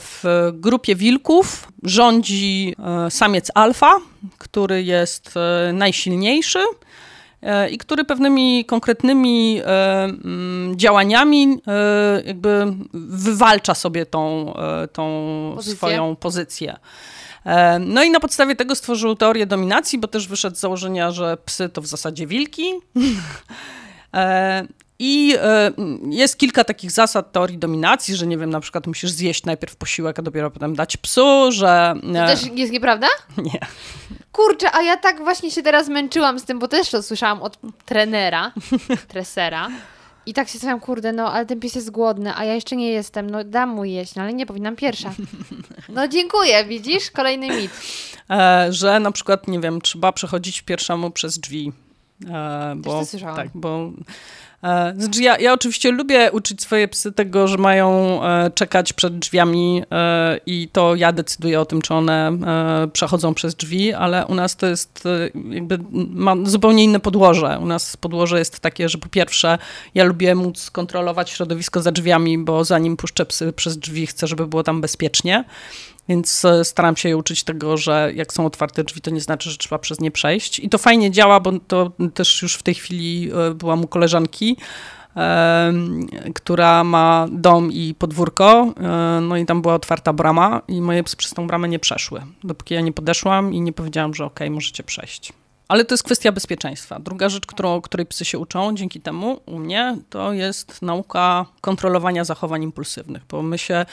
w grupie wilków rządzi samiec alfa, który jest najsilniejszy i który pewnymi konkretnymi e, mm, działaniami e, jakby wywalcza sobie tą, e, tą Pozycję. swoją pozycję. E, No i na podstawie tego stworzył teorię dominacji, bo też wyszedł z założenia, że psy to w zasadzie wilki. *laughs* I e, jest kilka takich zasad teorii dominacji, że nie wiem, na przykład musisz zjeść najpierw posiłek, a dopiero potem dać psu, że... To e, też jest nieprawda? *laughs* Nie. Kurczę, a ja tak właśnie się teraz męczyłam z tym, bo też to słyszałam od trenera, *laughs* tresera. I tak się zastanawiam, kurde, no ale ten pies jest głodny, a ja jeszcze nie jestem, no dam mu jeść, no ale nie powinnam pierwsza. *laughs* No dziękuję, widzisz? Kolejny mit. E, że na przykład, nie wiem, trzeba przechodzić pierwszemu przez drzwi. E, bo, to słyszałam. Tak, bo... E, znaczy ja, ja oczywiście lubię uczyć swoje psy tego, że mają e, czekać przed drzwiami e, i to ja decyduję o tym, czy one przechodzą przez drzwi, ale u nas to jest jakby, ma zupełnie inne podłoże. U nas podłoże jest takie, że po pierwsze ja lubię móc kontrolować środowisko za drzwiami, bo zanim puszczę psy przez drzwi, chcę, żeby było tam bezpiecznie. Więc e, staram się uczyć tego, że jak są otwarte drzwi, to nie znaczy, że trzeba przez nie przejść. I to fajnie działa, bo to też już w tej chwili e, byłam u koleżanki, która ma dom i podwórko. e, No i tam była otwarta brama i moje psy przez tą bramę nie przeszły. Dopóki ja nie podeszłam i nie powiedziałam, że okej, możecie przejść. Ale to jest kwestia bezpieczeństwa. Druga rzecz, którą, której psy się uczą dzięki temu u mnie, to jest nauka kontrolowania zachowań impulsywnych, bo my się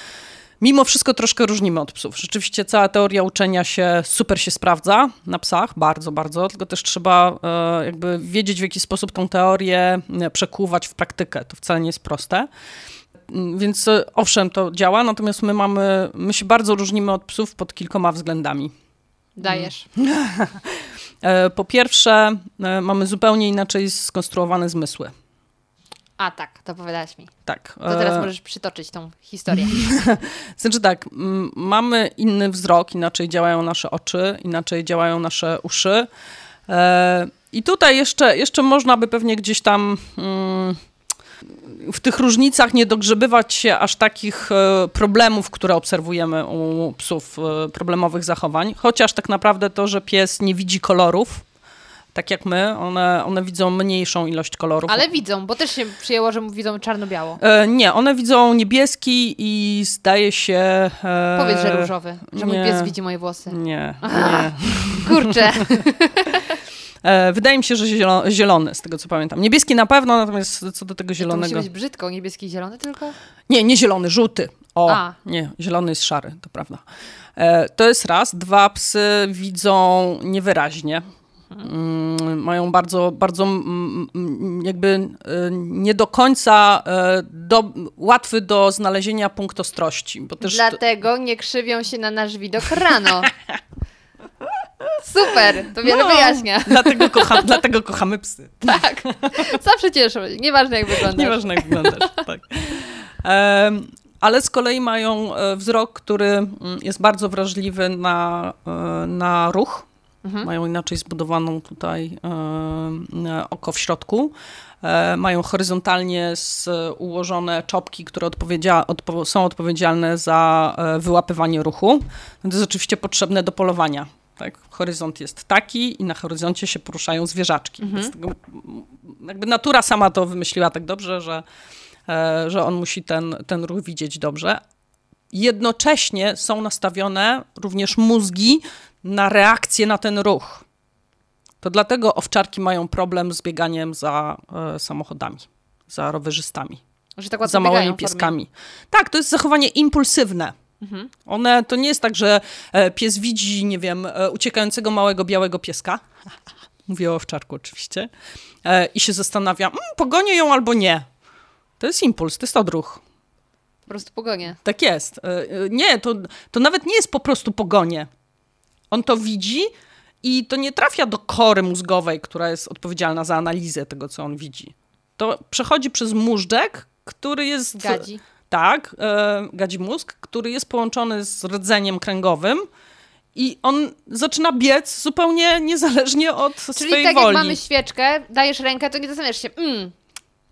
mimo wszystko troszkę różnimy od psów. Rzeczywiście cała teoria uczenia się super się sprawdza na psach, bardzo, bardzo, tylko też trzeba e, jakby wiedzieć, w jaki sposób tą teorię e, przekuwać w praktykę. To wcale nie jest proste. Mm, Więc e, owszem, to działa, natomiast my mamy, my się bardzo różnimy od psów pod kilkoma względami. Dajesz. *laughs* Po pierwsze, mamy zupełnie inaczej skonstruowane zmysły. A tak, to powiedziałaś mi. Tak. To teraz e, możesz przytoczyć tą historię. *laughs* Znaczy tak, mamy inny wzrok, inaczej działają nasze oczy, inaczej działają nasze uszy. E, I tutaj jeszcze, jeszcze można by pewnie gdzieś tam mm, w tych różnicach nie dogrzebywać się aż takich e, problemów, które obserwujemy u psów, problemowych zachowań. Chociaż tak naprawdę to, że pies nie widzi kolorów, tak jak my, one, one widzą mniejszą ilość kolorów. Ale widzą, bo też się przyjęło, że widzą czarno-biało. E, nie, one widzą niebieski i zdaje się... E, Powiedz, że różowy, że mój nie. pies widzi moje włosy. Nie, nie. Kurczę. *laughs* E, wydaje mi się, że zielony, zielony, z tego co pamiętam. Niebieski na pewno, natomiast co do tego To musi zielonego... być brzydko, niebieski i zielony tylko? Nie, nie zielony, żółty. O, A. nie, zielony jest szary, to prawda. E, to jest raz. Dwa, psy widzą niewyraźnie. Mm, mają bardzo, bardzo mm, mm, jakby e, nie do końca e, do, łatwy do znalezienia punkt ostrości. Bo też Dlatego nie krzywią się na nasz widok rano. Super, to wiele No, wyjaśnia. Dlatego, kocha, dlatego kochamy psy. *laughs* Tak. Zawsze cieszą się, nieważne jak wyglądasz. Nieważne jak wyglądasz, tak. Em, ale z kolei mają e, wzrok, który jest bardzo wrażliwy na, na ruch. Mają inaczej zbudowaną tutaj e, oko w środku. E, Mają horyzontalnie z, ułożone czopki, które odpowiedzia, odpo, są odpowiedzialne za e, wyłapywanie ruchu. To jest oczywiście potrzebne do polowania. Tak? Horyzont jest taki i na horyzoncie się poruszają zwierzaczki. Z tego, m, jakby natura sama to wymyśliła tak dobrze, że, że on musi ten, ten ruch widzieć dobrze. Jednocześnie są nastawione również mózgi na reakcję na ten ruch. To dlatego owczarki mają problem z bieganiem za e, samochodami, za rowerzystami, tak za małymi pieskami. Tak, to jest zachowanie impulsywne. One, to nie jest tak, że e, pies widzi, nie wiem, e, uciekającego małego białego pieska. *laughs* Mówię o owczarku oczywiście. E, I się zastanawia, mm, pogonię ją albo nie. To jest impuls, to jest odruch. Po prostu pogonię. Tak jest. E, e, Nie, to, to nawet nie jest po prostu pogonie. On to widzi i to nie trafia do kory mózgowej, która jest odpowiedzialna za analizę tego, co on widzi. To przechodzi przez móżdżek, który jest... Gadzi. Tak, e, gadzi mózg, który jest połączony z rdzeniem kręgowym i on zaczyna biec zupełnie niezależnie od Czyli swojej tak woli. jak mamy świeczkę, dajesz rękę, to nie zastanawiasz się, mm,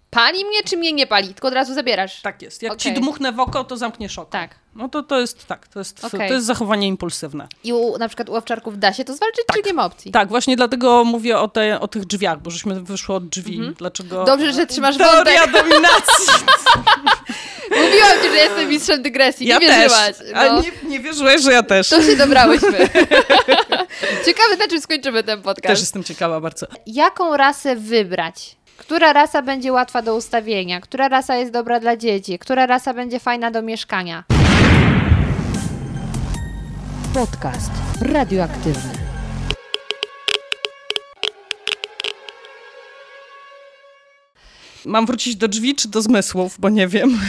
pali mnie czy mnie nie pali, tylko od razu zabierasz. Tak jest. Jak ci Okej. dmuchnę w oko, to zamkniesz oko. Tak. No to, to jest tak, to jest, Okej. to jest zachowanie impulsywne. I u, na przykład u owczarków da się to zwalczyć, czy nie ma opcji? Tak, właśnie dlatego mówię o, te, o tych drzwiach, bo żeśmy wyszło od drzwi. Dlaczego... Mhm. Dobrze, że trzymasz Teoria wątek. dominacji. *laughs* Mówiłam ci, że jestem mistrzem dygresji, Ja nie też. wierzyłaś. A No, nie, nie wierzyłeś, że ja też. To się dobrałyśmy. *laughs* *laughs* Ciekawe, na czym skończymy ten podcast. Też jestem ciekawa bardzo. Jaką rasę wybrać? Która rasa będzie łatwa do ustawienia? Która rasa jest dobra dla dzieci? Która rasa będzie fajna do mieszkania? Podcast radioaktywny. Mam wrócić do drzwi czy do zmysłów, bo nie wiem.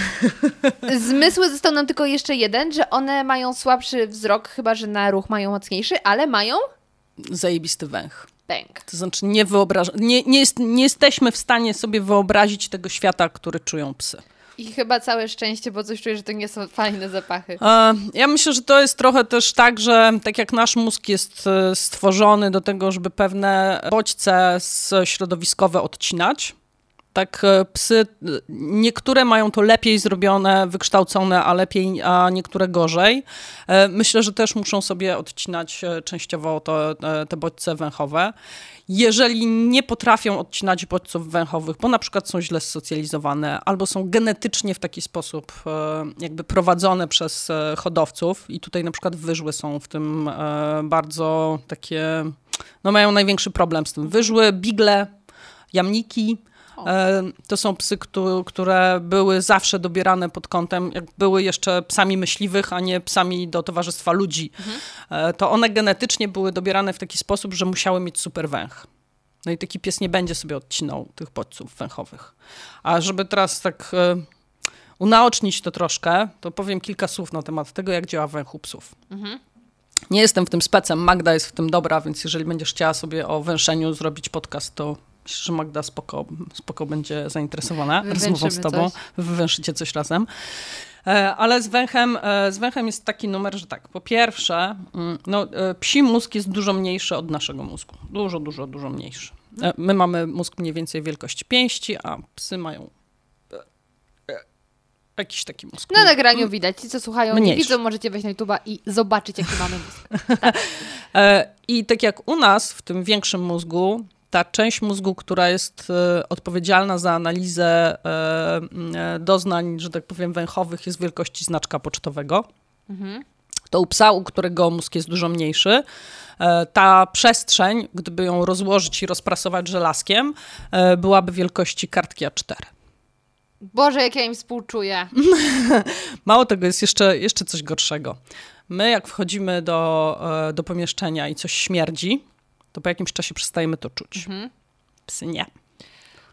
*laughs* Zmysły został nam tylko jeszcze jeden, że one mają słabszy wzrok, chyba że na ruch mają mocniejszy, ale mają Zajebisty węch. pęk. To znaczy nie, wyobraż... nie, nie, jest, nie jesteśmy w stanie sobie wyobrazić tego świata, który czują psy. I chyba całe szczęście, bo coś czuję, że to nie są fajne zapachy. E, Ja myślę, że to jest trochę też tak, że tak jak nasz mózg jest e, stworzony do tego, żeby pewne bodźce środowiskowe odcinać, tak e, psy, niektóre mają to lepiej zrobione, wykształcone, a lepiej, a niektóre gorzej. Myślę, że też muszą sobie odcinać częściowo to, te bodźce węchowe. Jeżeli nie potrafią odcinać bodźców węchowych, bo na przykład są źle socjalizowane, albo są genetycznie w taki sposób e, jakby prowadzone przez e, hodowców i tutaj na przykład wyżły są w tym e, bardzo takie, no mają największy problem z tym. Wyżły, bigle, jamniki, To są psy, któ- które były zawsze dobierane pod kątem, jak były jeszcze psami myśliwych, a nie psami do towarzystwa ludzi. E, To one genetycznie były dobierane w taki sposób, że musiały mieć super węch. No i taki pies nie będzie sobie odcinał tych bodźców węchowych. A żeby teraz tak e, unaocznić to troszkę, to powiem kilka słów na temat tego, jak działa węch u psów. Nie jestem w tym specem, Magda jest w tym dobra, więc jeżeli będziesz chciała sobie o węszeniu zrobić podcast, to myślę, że Magda spoko, spoko będzie zainteresowana rozmową z tobą. coś. Wywęszycie coś razem. E, Ale z węchem, e, z węchem jest taki numer, że tak, po pierwsze, mm, no, e, psi mózg jest dużo mniejszy od naszego mózgu. Dużo, dużo, dużo mniejszy. My mamy mózg mniej więcej wielkości pięści, a psy mają jakiś taki mózg. Na nagraniu widać. Ci, co słuchają, nie widzą, możecie wejść na YouTube'a i zobaczyć, jaki mamy mózg. *laughs* E, I tak jak u nas w tym większym mózgu, ta część mózgu, która jest e, odpowiedzialna za analizę e, e, doznań, że tak powiem, węchowych, jest wielkości znaczka pocztowego. To u psa, u którego mózg jest dużo mniejszy, ta przestrzeń, gdyby ją rozłożyć i rozprasować żelazkiem, byłaby wielkości kartki A4. Boże, jak ja im współczuję. *laughs* Mało tego, jest jeszcze, jeszcze coś gorszego. My, jak wchodzimy do, do pomieszczenia i coś śmierdzi, to po jakimś czasie przestajemy to czuć. Psy nie.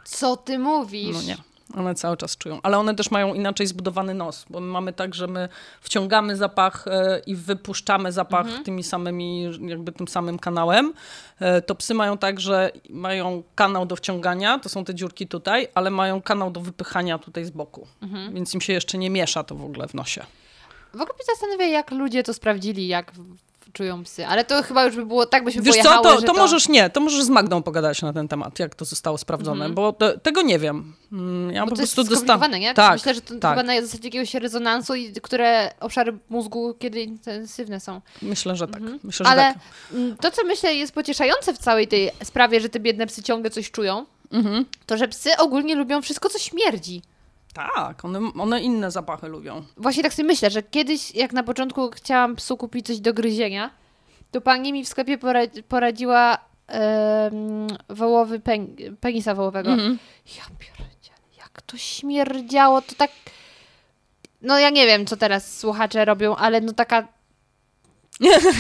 Co ty mówisz? No nie. One cały czas czują. Ale one też mają inaczej zbudowany nos, bo my mamy tak, że my wciągamy zapach e, i wypuszczamy zapach tymi samymi, jakby tym samym kanałem. E, To psy mają tak, że mają kanał do wciągania, to są te dziurki tutaj, ale mają kanał do wypychania tutaj z boku. Więc im się jeszcze nie miesza to w ogóle w nosie. W ogóle mnie zastanawia, jak ludzie to sprawdzili, jak czują psy. Ale to chyba już by było, tak byśmy Wiesz co, pojechały, to, że to możesz nie, to możesz z Magdą pogadać na ten temat, jak to zostało sprawdzone, bo te, tego nie wiem. Mm, Ja Bo po to jest prostu dostałam. skomplikowane, nie? Tak, Myślę, że to tak. chyba na zasadzie jakiegoś rezonansu, i które obszary mózgu kiedy intensywne są. Myślę, że tak. Myślę, że Ale tak. mm, to, co myślę jest pocieszające w całej tej sprawie, że te biedne psy ciągle coś czują, Mhm. to że psy ogólnie lubią wszystko, co śmierdzi. Tak, one, one inne zapachy lubią. Właśnie tak sobie myślę, że kiedyś, jak na początku chciałam psu kupić coś do gryzienia, to pani mi w sklepie poradzi- poradziła wołowy pen, penisa wołowego. Mhm. Ja pierdzielę, jak to śmierdziało, to tak... No ja nie wiem, co teraz słuchacze robią, ale no taka...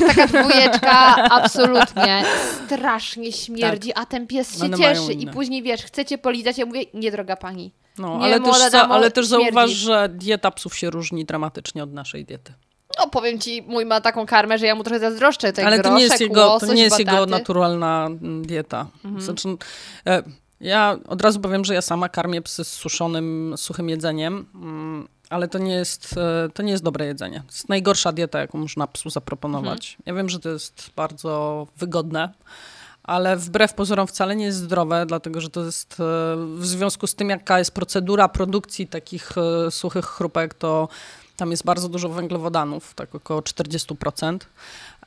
Taka dwójeczka *laughs* absolutnie strasznie śmierdzi, a ten pies się Tak. One cieszy i później wiesz, chcecie polizać, ja mówię, nie droga pani. No, Nie, ale, też, damo, ale też śmierdzi. zauważ, że dieta psów się różni dramatycznie od naszej diety. No powiem ci, mój ma taką karmę, że ja mu trochę zazdroszczę. Ten ale to nie jest, jego, to nie jest jego naturalna mm, dieta. Znaczy, e, ja od razu powiem, że ja sama karmię psy z suszonym, suchym jedzeniem, mm, ale to nie, jest, e, to nie jest dobre jedzenie. To jest najgorsza dieta, jaką można psu zaproponować. Ja wiem, że to jest bardzo wygodne, ale wbrew pozorom wcale nie jest zdrowe, dlatego że to jest e, w związku z tym, jaka jest procedura produkcji takich e, suchych chrupek, to tam jest bardzo dużo węglowodanów, tak około 40%,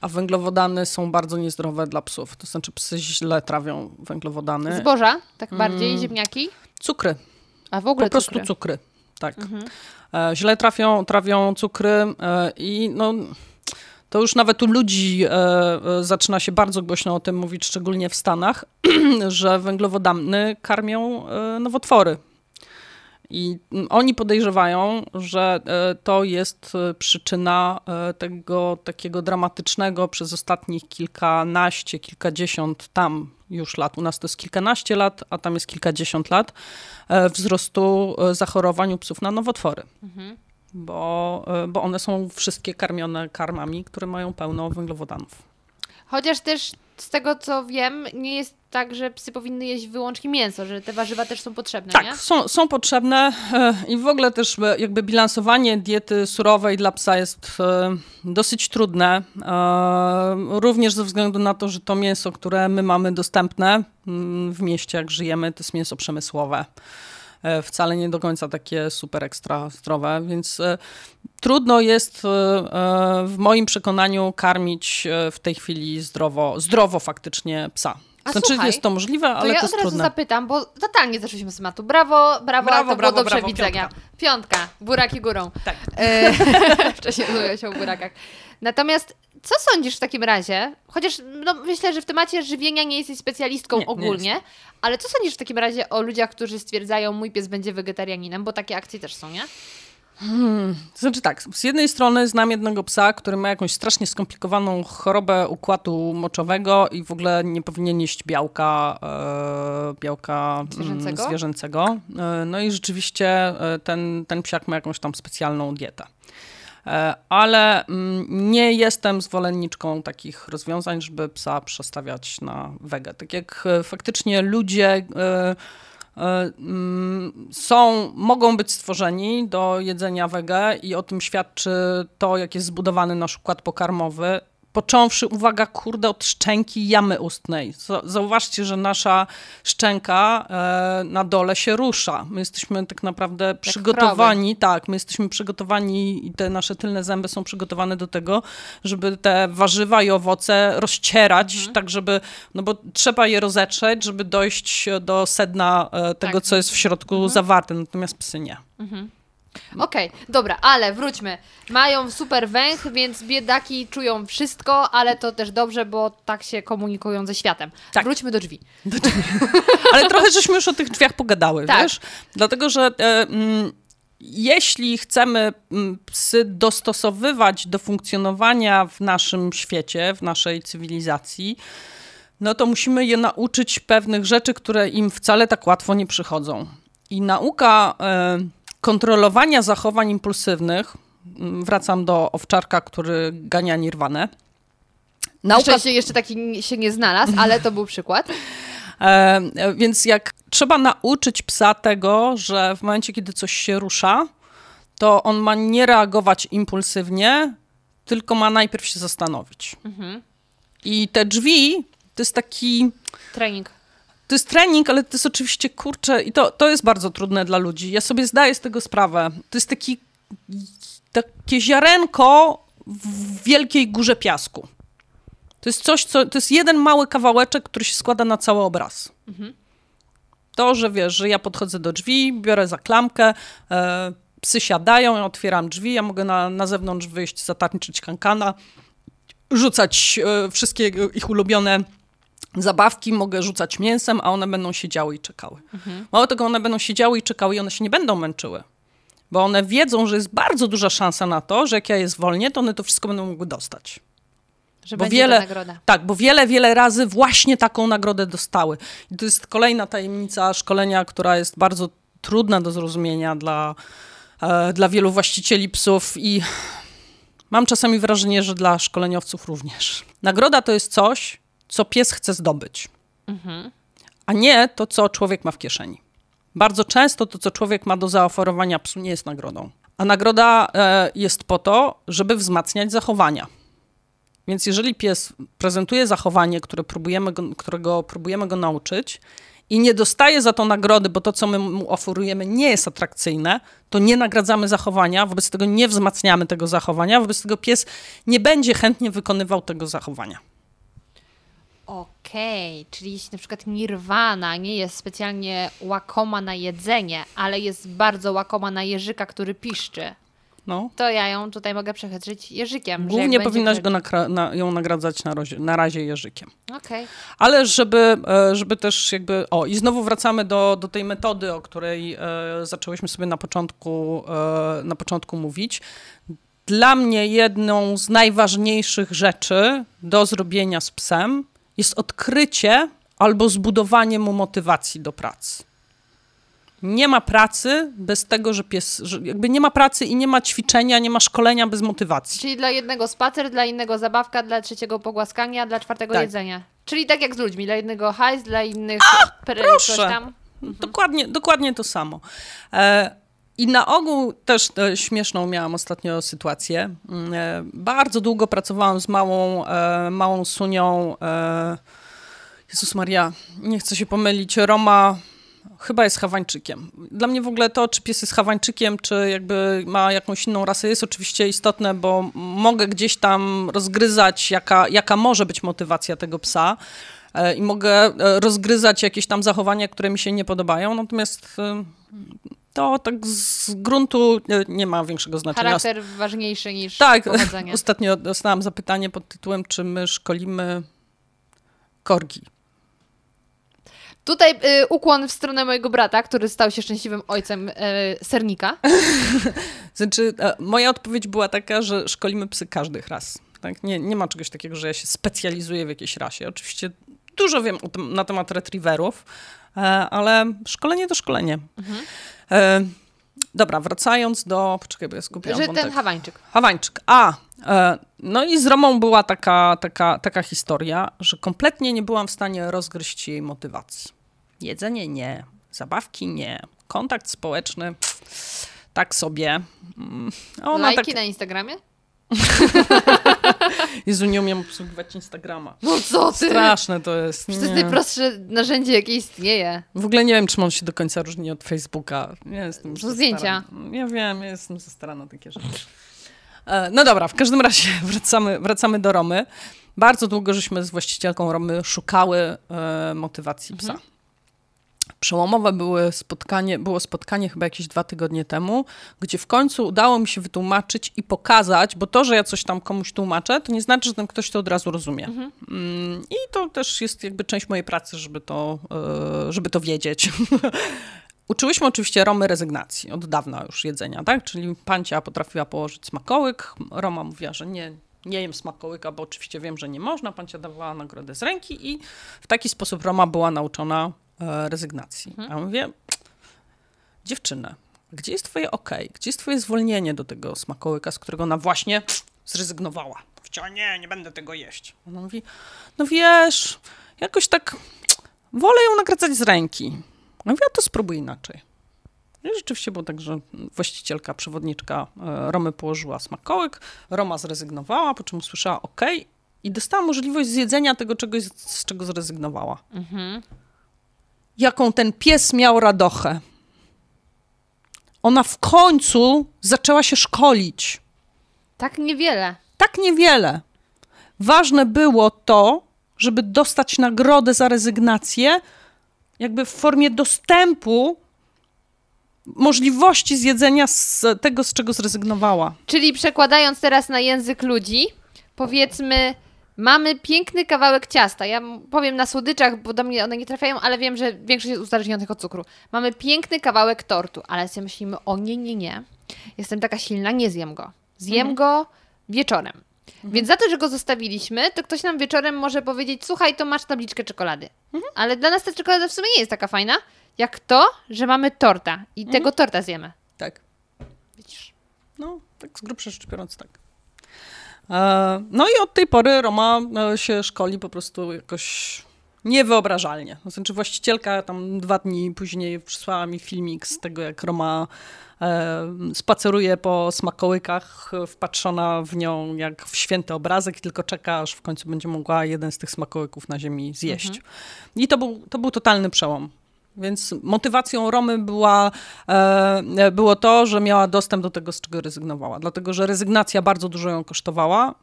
a węglowodany są bardzo niezdrowe dla psów. To znaczy psy źle trawią węglowodany. Zboża, tak bardziej, Mm. ziemniaki, Cukry, a w ogóle po prostu cukry. cukry. Tak. E, źle trafią, trawią cukry i no, To już nawet u ludzi e, e, zaczyna się bardzo głośno o tym mówić, szczególnie w Stanach, *clears throat* że węglowodany karmią e, nowotwory. I oni podejrzewają, że to jest przyczyna tego takiego dramatycznego przez ostatnich kilkanaście, kilkadziesiąt tam już lat, u nas to jest kilkanaście lat, a tam jest kilkadziesiąt lat, wzrostu zachorowań u psów na nowotwory. Mhm. Bo, bo one są wszystkie karmione karmami, które mają pełno węglowodanów. Chociaż też z tego co wiem, nie jest tak, że psy powinny jeść wyłącznie mięso, że te warzywa też są potrzebne, tak, nie? Są, są potrzebne e, i w ogóle też e, jakby bilansowanie diety surowej dla psa jest e, dosyć trudne. Również ze względu na to, że to mięso, które my mamy dostępne mm, w mieście, jak żyjemy, to jest mięso przemysłowe wcale nie do końca takie super ekstra zdrowe, więc trudno jest w moim przekonaniu karmić w tej chwili zdrowo, zdrowo faktycznie psa. A znaczy słuchaj, jest to możliwe, ale to, ja to jest od razu trudne. zapytam, bo totalnie zeszliśmy z tematu. Brawo, brawo, brawo to brawo, było do przewidzenia. Piątka. piątka, buraki górą. Tak. E, *laughs* wcześniej mówiła się o burakach. Natomiast co sądzisz w takim razie? Chociaż no, myślę, że w temacie żywienia nie jesteś specjalistką nie, ogólnie, nie ale co sądzisz w takim razie o ludziach, którzy stwierdzają, mój pies będzie wegetarianinem, bo takie akcje też są, nie? Hmm. Znaczy tak, z jednej strony znam jednego psa, który ma jakąś strasznie skomplikowaną chorobę układu moczowego i w ogóle nie powinien jeść białka, e, białka mm, zwierzęcego. zwierzęcego. E, no i rzeczywiście e, ten, ten psiak ma jakąś tam specjalną dietę. E, ale mm, nie jestem zwolenniczką takich rozwiązań, żeby psa przestawiać na wegę. Tak jak e, faktycznie ludzie E, mm, są, mogą być stworzeni do jedzenia wege i o tym świadczy to, jak jest zbudowany nasz układ pokarmowy począwszy, uwaga, kurde, od szczęki jamy ustnej. Zauważcie, że nasza szczęka e, na dole się rusza. My jesteśmy tak naprawdę Jak przygotowani, tak, my jesteśmy przygotowani i te nasze tylne zęby są przygotowane do tego, żeby te warzywa i owoce rozcierać, mhm. tak żeby, no bo trzeba je rozetrzeć, żeby dojść do sedna e, tego, tak. co jest w środku mhm. zawarte, natomiast psy nie. Mhm. Okej, okay, dobra, ale wróćmy. Mają super węch, więc biedaki czują wszystko, ale to też dobrze, bo tak się komunikują ze światem. Tak. Wróćmy do drzwi. Do drzwi. *laughs* ale trochę żeśmy już o tych drzwiach pogadały, tak. wiesz? Dlatego, że e, mm, jeśli chcemy mm, psy dostosowywać do funkcjonowania w naszym świecie, w naszej cywilizacji, no to musimy je nauczyć pewnych rzeczy, które im wcale tak łatwo nie przychodzą. I nauka... E, kontrolowania zachowań impulsywnych, mm, wracam do owczarka, który gania nirwanę. Nauka... Jeszcze, jeszcze taki się nie znalazł, ale to był przykład. *laughs* E, więc jak trzeba nauczyć psa tego, że w momencie, kiedy coś się rusza, to on ma nie reagować impulsywnie, tylko ma najpierw się zastanowić. Mhm. I te drzwi to jest taki. Trening to jest trening, ale to jest oczywiście kurczę i to, to jest bardzo trudne dla ludzi. Ja sobie zdaję z tego sprawę. To jest taki, takie ziarenko w wielkiej górze piasku. To jest coś, co, to jest jeden mały kawałeczek, który się składa na cały obraz. Mhm. To, że wiesz, że ja podchodzę do drzwi, biorę za klamkę, e, psy siadają, ja otwieram drzwi, ja mogę na, na zewnątrz wyjść, zatarniczyć kankana, rzucać e, wszystkie ich ulubione zabawki mogę rzucać mięsem, a one będą siedziały i czekały. Mhm. Mało tego, one będą siedziały i czekały i one się nie będą męczyły. Bo one wiedzą, że jest bardzo duża szansa na to, że jak ja je zwolnię, to one to wszystko będą mogły dostać. Że bo wiele. Tak, bo wiele, wiele razy właśnie taką nagrodę dostały. I to jest kolejna tajemnica szkolenia, która jest bardzo trudna do zrozumienia dla, e, dla wielu właścicieli psów i mam czasami wrażenie, że dla szkoleniowców również. Nagroda to jest coś, co pies chce zdobyć, mhm. a nie to, co człowiek ma w kieszeni. Bardzo często to, co człowiek ma do zaoferowania psu, nie jest nagrodą. A nagroda e, jest po to, żeby wzmacniać zachowania. Więc jeżeli pies prezentuje zachowanie, które próbujemy go, którego próbujemy go nauczyć i nie dostaje za to nagrody, bo to, co my mu oferujemy, nie jest atrakcyjne, to nie nagradzamy zachowania, wobec tego nie wzmacniamy tego zachowania, wobec tego pies nie będzie chętnie wykonywał tego zachowania. Okej, okay, czyli jeśli na przykład nirwana nie jest specjalnie łakoma na jedzenie, ale jest bardzo łakoma na jeżyka, który piszczy. No. To ja ją tutaj mogę przechytrzyć jeżykiem. Głównie powinnaś go nakra- na, ją nagradzać na, rozie, na razie jeżykiem. Okej. Ale żeby, e, żeby też jakby. O, i znowu wracamy do, do tej metody, o której e, zaczęłyśmy sobie na początku, e, na początku mówić. Dla mnie jedną z najważniejszych rzeczy do zrobienia z psem jest odkrycie albo zbudowanie mu motywacji do pracy. Nie ma pracy bez tego, że pies. Że jakby nie ma pracy i nie ma ćwiczenia, nie ma szkolenia bez motywacji. Czyli dla jednego spacer, dla innego zabawka, dla trzeciego pogłaskania, dla czwartego Tak. jedzenia. Czyli tak jak z ludźmi, dla jednego hajs, dla innych per- proszę. coś tam. Dokładnie, dokładnie to samo. E, I na ogół też e, śmieszną miałam ostatnio sytuację. Mm, E, bardzo długo pracowałam z małą, e, małą Sunią. Jezus Maria, nie chcę się pomylić. Roma chyba jest Hawańczykiem. Dla mnie w ogóle to, czy pies jest Hawańczykiem, czy jakby ma jakąś inną rasę, jest oczywiście istotne, bo mogę gdzieś tam rozgryzać, jaka, jaka może być motywacja tego psa i mogę rozgryzać jakieś tam zachowania, które mi się nie podobają, natomiast to tak z gruntu e, nie ma większego znaczenia. Charakter ważniejszy niż Tak, powodzenie. *laughs* ostatnio dostałam zapytanie pod tytułem, czy my szkolimy korgi. Tutaj y, ukłon w stronę mojego brata, który stał się szczęśliwym ojcem y, sernika. *laughs* Znaczy, e, moja odpowiedź była taka, że szkolimy psy każdych ras. Tak? Nie, nie ma czegoś takiego, że ja się specjalizuję w jakiejś rasie. Oczywiście dużo wiem tym, na temat retriewerów, e, ale szkolenie to szkolenie. E, dobra, wracając do... Poczekaj, bo ja skupiłam że wątek. ten Hawańczyk. Hawańczyk. A, e, no i z Romą była taka, taka, taka historia, że kompletnie nie byłam w stanie rozgryźć jej motywacji. Jedzenie nie, zabawki nie, kontakt społeczny tak sobie. Mm, Ona Lajki tak, na Instagramie? *laughs* Jezu, nie umiem obsługiwać Instagrama. No co ty? Straszne to jest. To jest Nie. najprostsze narzędzie, jakie istnieje. W ogóle nie wiem, czym on się do końca różni od Facebooka. Ja jestem za zdjęcia. stara. Ja wiem, ja jestem za stara na takie rzeczy. E, No dobra, w każdym razie *laughs* wracamy, wracamy do Romy. Bardzo długo żeśmy z właścicielką Romy szukały e, motywacji psa. Przełomowe były spotkanie, było spotkanie chyba jakieś dwa tygodnie temu, gdzie w końcu udało mi się wytłumaczyć i pokazać, bo to, że ja coś tam komuś tłumaczę, to nie znaczy, że ten ktoś to od razu rozumie. Mm, I to też jest jakby część mojej pracy, żeby to, e, żeby to wiedzieć. *laughs* Uczyłyśmy oczywiście Romy rezygnacji od dawna już jedzenia, tak? Czyli pancia potrafiła położyć smakołyk, Roma mówiła, że nie, nie jem smakołyka, bo oczywiście wiem, że nie można. Pancia dawała nagrodę z ręki i w taki sposób Roma była nauczona e, rezygnacji. A ja mówię, dziewczynę, gdzie jest twoje ok? Gdzie jest twoje zwolnienie do tego smakołyka, z którego ona właśnie zrezygnowała? Powiedziała, nie, nie będę tego jeść. Ona mówi, no wiesz, jakoś tak wolę ją nagradzać z ręki. No ja to spróbuj inaczej. I rzeczywiście było tak, że właścicielka, przewodniczka e, Romy położyła smakołyk, Roma zrezygnowała, po czym usłyszała OK i dostała możliwość zjedzenia tego czegoś, z czego zrezygnowała. Jaką ten pies miał radochę. Ona w końcu zaczęła się szkolić. Tak niewiele. Tak niewiele. Ważne było to, żeby dostać nagrodę za rezygnację, jakby w formie dostępu możliwości zjedzenia z tego, z czego zrezygnowała. Czyli przekładając teraz na język ludzi, powiedzmy, mamy piękny kawałek ciasta. Ja powiem na słodyczach, bo do mnie one nie trafiają, ale wiem, że większość jest uzależnionych od cukru. Mamy piękny kawałek tortu, ale sobie myślimy, o nie, nie, nie. Jestem taka silna, nie zjem go. Zjem go wieczorem. Więc za to, że go zostawiliśmy, to ktoś nam wieczorem może powiedzieć, słuchaj, to masz tabliczkę czekolady. Ale dla nas ta czekolada w sumie nie jest taka fajna, jak to, że mamy torta i tego torta zjemy. Tak. Widzisz? No, tak z grubsza rzecz biorąc, tak. E, No i od tej pory Roma e, się szkoli po prostu jakoś niewyobrażalnie. Znaczy właścicielka tam dwa dni później przysłała mi filmik z tego, jak Roma e, spaceruje po smakołykach, wpatrzona w nią jak w święty obrazek, tylko czeka, aż w końcu będzie mogła jeden z tych smakołyków na ziemi zjeść. I to był, to był totalny przełom. Więc motywacją Romy była, e, było to, że miała dostęp do tego, z czego rezygnowała. Dlatego, że rezygnacja bardzo dużo ją kosztowała.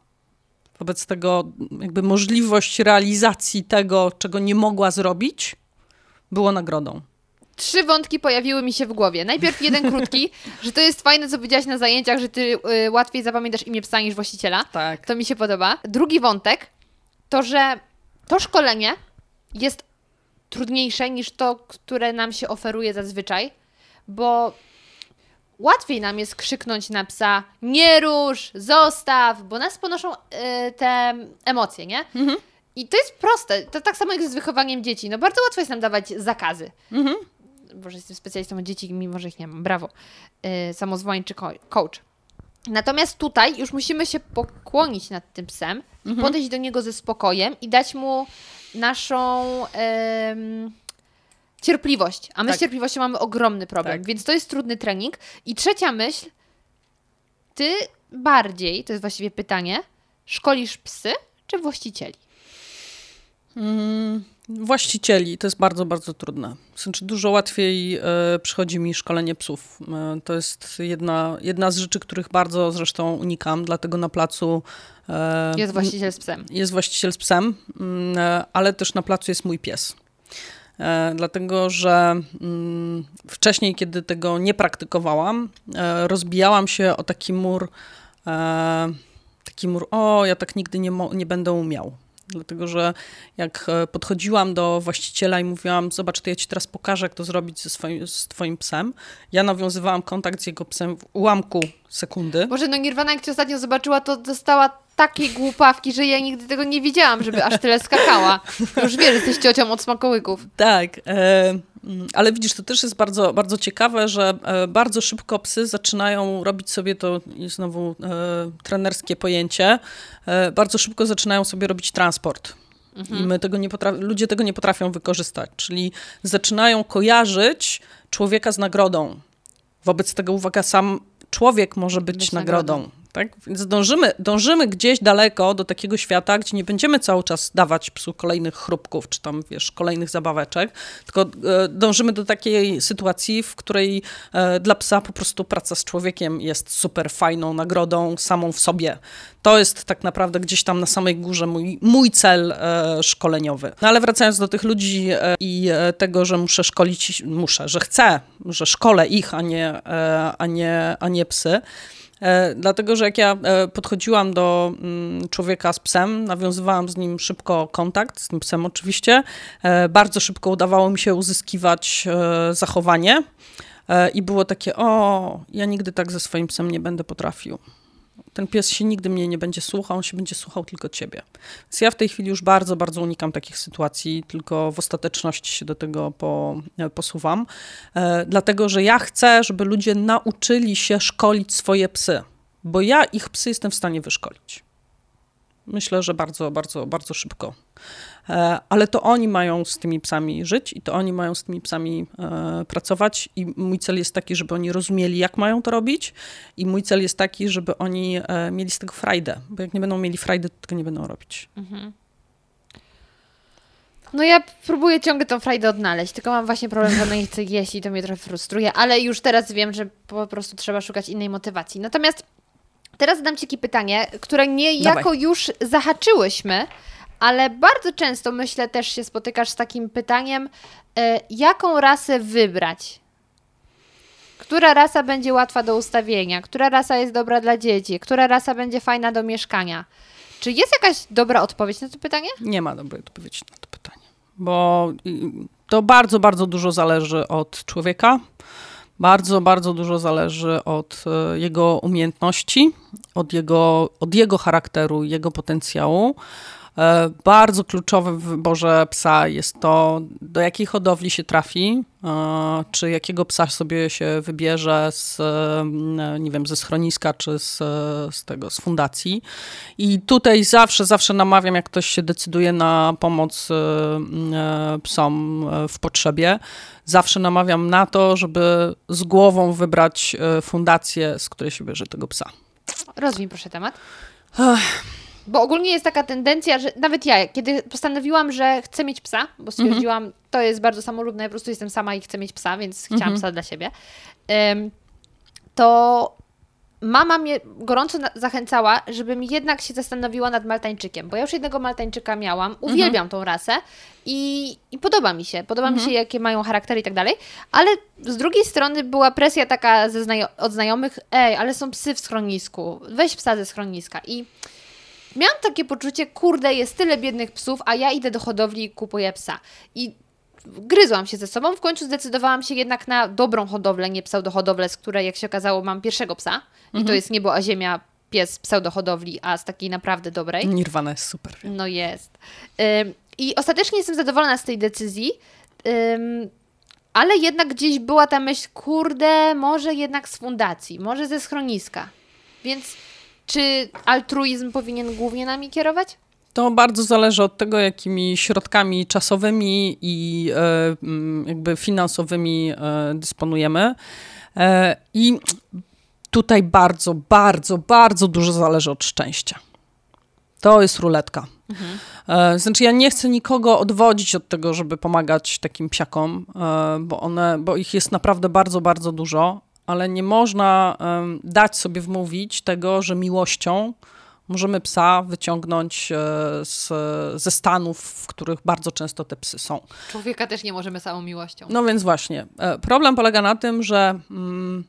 Wobec tego jakby możliwość realizacji tego, czego nie mogła zrobić, było nagrodą. trzy wątki pojawiły mi się w głowie. Najpierw jeden krótki, *laughs* że to jest fajne, co powiedziałaś na zajęciach, że ty y, łatwiej zapamiętasz imię psa niż właściciela. Tak. To mi się podoba. Drugi wątek to, że to szkolenie jest trudniejsze niż to, które nam się oferuje zazwyczaj, bo łatwiej nam jest krzyknąć na psa nie rusz, zostaw, bo nas ponoszą y, te emocje, nie? I to jest proste. To tak samo jak z wychowaniem dzieci. No bardzo łatwo jest nam dawać zakazy. Mhm. Boże, jestem specjalistą od dzieci, mimo że ich nie mam. Brawo. Yy, samozwańczy ko- coach. Natomiast tutaj już musimy się pokłonić nad tym psem, i podejść do niego ze spokojem i dać mu naszą em, cierpliwość. A my Tak. z cierpliwością mamy ogromny problem, Tak. więc to jest trudny trening. I trzecia myśl, ty bardziej, to jest właściwie pytanie, szkolisz psy czy właścicieli? Mm, Właścicieli to jest bardzo, bardzo trudne. Znaczy, dużo łatwiej e, przychodzi mi szkolenie psów. E, to jest jedna, jedna z rzeczy, których bardzo zresztą unikam, dlatego na placu e, Jest właściciel z psem. jest właściciel z psem, mm, ale też na placu jest mój pies. Dlatego, że mm, wcześniej, kiedy tego nie praktykowałam, rozbijałam się o taki mur, taki mur, o, ja tak nigdy nie, nie będę umiał. Dlatego, że jak e, podchodziłam do właściciela i mówiłam, zobacz, to ja ci teraz pokażę, jak to zrobić ze swoim, z twoim psem. Ja nawiązywałam kontakt z jego psem w ułamku sekundy. Boże, no Nirvana jak cię ostatnio zobaczyła, to dostała takiej głupawki, że ja nigdy tego nie widziałam, żeby aż tyle skakała. Już wiesz, że jesteś ciocią od smakołyków. Tak, e, ale widzisz, to też jest bardzo, bardzo ciekawe, że e, bardzo szybko psy zaczynają robić sobie to, znowu e, trenerskie pojęcie, e, bardzo szybko zaczynają sobie robić transport. I my tego nie ludzie tego nie potrafią wykorzystać, czyli zaczynają kojarzyć człowieka z nagrodą. Wobec tego, uwaga, sam człowiek może być, Być nagrodą. nagrodą. Tak? Więc dążymy, dążymy gdzieś daleko do takiego świata, gdzie nie będziemy cały czas dawać psu kolejnych chrupków, czy tam, wiesz, kolejnych zabaweczek, tylko e, dążymy do takiej sytuacji, w której e, dla psa po prostu praca z człowiekiem jest super fajną nagrodą samą w sobie. To jest tak naprawdę gdzieś tam na samej górze mój, mój cel e, szkoleniowy. No ale wracając do tych ludzi i tego, że muszę szkolić, muszę, że chcę, że szkolę ich, a nie, a nie, a nie psy. E, Dlatego, że jak ja e, podchodziłam do mm, człowieka z psem, nawiązywałam z nim szybko kontakt, z tym psem oczywiście, e, bardzo szybko udawało mi się uzyskiwać zachowanie i było takie, o, ja nigdy tak ze swoim psem nie będę potrafił. Ten pies się nigdy mnie nie będzie słuchał, on się będzie słuchał tylko ciebie. Więc ja w tej chwili już bardzo, bardzo unikam takich sytuacji, tylko w ostateczności się do tego po, e, posuwam. E, dlatego, że ja chcę, żeby ludzie nauczyli się szkolić swoje psy, bo ja ich psy jestem w stanie wyszkolić. Myślę, że bardzo, bardzo, bardzo szybko. E, Ale to oni mają z tymi psami żyć i to oni mają z tymi psami e, pracować. I mój cel jest taki, żeby oni rozumieli, jak mają to robić. I mój cel jest taki, żeby oni e, mieli z tego frajdę. Bo jak nie będą mieli frajdy, to tego nie będą robić. No ja próbuję ciągle tą frajdę odnaleźć, tylko mam właśnie problem, że nie chce jeść i to mnie trochę frustruje, ale już teraz wiem, że po prostu trzeba szukać innej motywacji. Natomiast teraz zadam Ci pytanie, które niejako już zahaczyłyśmy, ale bardzo często myślę też się spotykasz z takim pytaniem, e, jaką rasę wybrać? Która rasa będzie łatwa do ustawienia? Która rasa jest dobra dla dzieci? Która rasa będzie fajna do mieszkania? Czy jest jakaś dobra odpowiedź na to pytanie? Nie ma dobrej odpowiedzi na to pytanie, bo y, to bardzo, bardzo dużo zależy od człowieka. Bardzo, bardzo dużo zależy od e, jego umiejętności, od jego, od jego charakteru, jego potencjału. E, Bardzo kluczowe w wyborze psa jest to, do jakiej hodowli się trafi, e, czy jakiego psa sobie się wybierze z, e, nie wiem, ze schroniska, czy z, z tego, z fundacji. I tutaj zawsze, zawsze namawiam, jak ktoś się decyduje na pomoc psom w potrzebie, zawsze namawiam na to, żeby z głową wybrać fundację, z której się bierze tego psa. Rozwij proszę temat. Bo ogólnie jest taka tendencja, że nawet ja, kiedy postanowiłam, że chcę mieć psa, bo stwierdziłam, to jest bardzo samolubne, ja po prostu jestem sama i chcę mieć psa, więc chciałam psa dla siebie, em, to mama mnie gorąco zachęcała, żebym jednak się zastanowiła nad Maltańczykiem, bo ja już jednego Maltańczyka miałam, uwielbiam mhm. tą rasę i, i, podoba mi się, podoba mhm. mi się, jakie mają charaktery i tak dalej, ale z drugiej strony była presja taka ze znajo od znajomych, ej, ale są psy w schronisku, weź psa ze schroniska i miałam takie poczucie, kurde, jest tyle biednych psów, a ja idę do hodowli i kupuję psa i gryzłam się ze sobą. W końcu zdecydowałam się jednak na dobrą hodowlę, nie pseudohodowlę, z której, jak się okazało, mam pierwszego psa. Mhm. I to jest niebo a ziemia, pies pseudohodowli, a z takiej naprawdę dobrej. Nirwana jest super. No jest. Ym, I ostatecznie jestem zadowolona z tej decyzji. Ym, ale jednak gdzieś była ta myśl, kurde, może jednak z fundacji, może ze schroniska. Więc czy altruizm powinien głównie nami kierować? To bardzo zależy od tego, jakimi środkami czasowymi i e, mm, jakby finansowymi e, dysponujemy. E, I tutaj bardzo, bardzo, bardzo dużo zależy od szczęścia. To jest ruletka. Mhm. Znaczy, ja nie chcę nikogo odwodzić od tego, żeby pomagać takim psiakom, bo, one, bo ich jest naprawdę bardzo, bardzo dużo, ale nie można dać sobie wmówić tego, że miłością możemy psa wyciągnąć e, z, ze stanów, w których bardzo często te psy są. Człowieka też nie możemy samą miłością. No więc właśnie. E, problem polega na tym, że mm,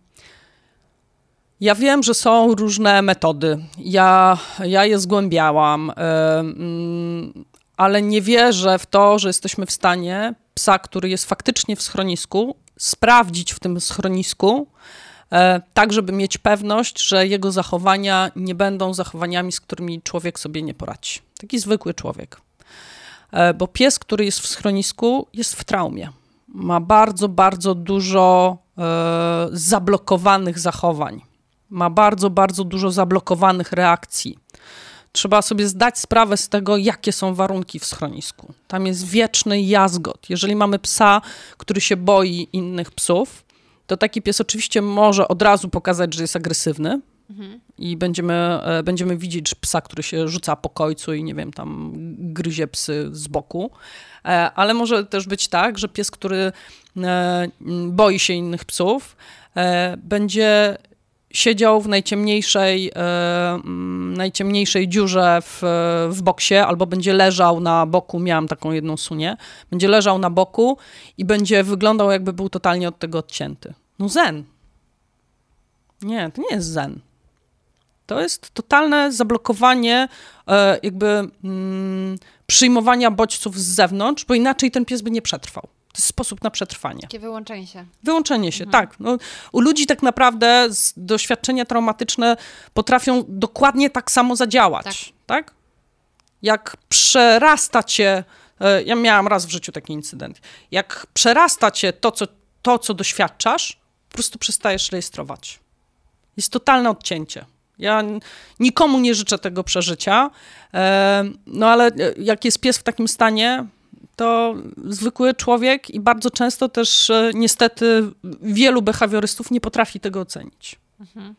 ja wiem, że są różne metody. Ja, ja je zgłębiałam, y, y, ale nie wierzę w to, że jesteśmy w stanie psa, który jest faktycznie w schronisku, sprawdzić w tym schronisku, E, tak żeby mieć pewność, że jego zachowania nie będą zachowaniami, z którymi człowiek sobie nie poradzi. Taki zwykły człowiek. E, bo pies, który jest w schronisku, jest w traumie. Ma bardzo, bardzo dużo e, zablokowanych zachowań. Ma bardzo, bardzo dużo zablokowanych reakcji. Trzeba sobie zdać sprawę z tego, jakie są warunki w schronisku. Tam jest wieczny jazgot. Jeżeli mamy psa, który się boi innych psów, to taki pies oczywiście może od razu pokazać, że jest agresywny. Mhm. I będziemy, e, będziemy widzieć psa, który się rzuca po końcu i nie wiem, tam gryzie psy z boku. E, ale może też być tak, że pies, który e, boi się innych psów, będzie siedział w najciemniejszej, najciemniejszej dziurze w, w boksie, albo będzie leżał na boku, miałam taką jedną sunię, będzie leżał na boku i będzie wyglądał jakby był totalnie od tego odcięty. No zen. Nie, to nie jest zen. To jest totalne zablokowanie e, jakby mm, przyjmowania bodźców z zewnątrz, bo inaczej ten pies by nie przetrwał. To jest sposób na przetrwanie. Takie wyłączenie się. Wyłączenie się, mhm. tak. No, u ludzi tak naprawdę doświadczenia traumatyczne potrafią dokładnie tak samo zadziałać. Tak. tak? Jak przerasta cię, e, ja miałam raz w życiu taki incydent, jak przerasta cię to, co, to, co doświadczasz, po prostu przestajesz rejestrować. Jest totalne odcięcie. Ja nikomu nie życzę tego przeżycia, e, no ale e, jak jest pies w takim stanie, to zwykły człowiek i bardzo często też e, niestety wielu behawiorystów nie potrafi tego ocenić. Mhm.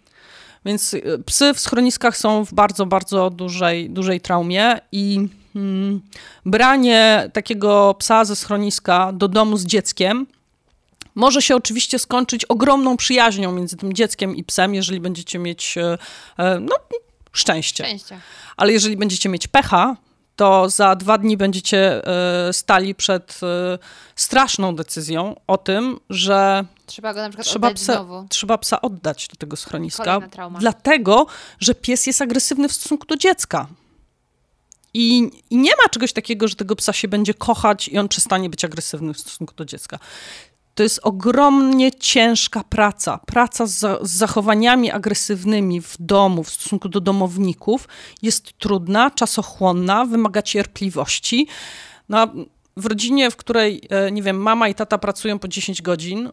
Więc psy w schroniskach są w bardzo, bardzo dużej, dużej traumie i hmm, branie takiego psa ze schroniska do domu z dzieckiem może się oczywiście skończyć ogromną przyjaźnią między tym dzieckiem i psem, jeżeli będziecie mieć e, e, no, szczęście. szczęście. Ale jeżeli będziecie mieć pecha, to za dwa dni będziecie e, stali przed straszną decyzją o tym, że trzeba go na przykład trzeba oddać psa, znowu. Trzeba psa oddać do tego schroniska, dlatego, że pies jest agresywny w stosunku do dziecka. I, I, nie ma czegoś takiego, że tego psa się będzie kochać i on przestanie być agresywny w stosunku do dziecka. To jest ogromnie ciężka praca. Praca z, z, zachowaniami agresywnymi w domu, w stosunku do domowników jest trudna, czasochłonna, wymaga cierpliwości. No, w rodzinie, w której, e, nie wiem, mama i tata pracują po 10 godzin, e,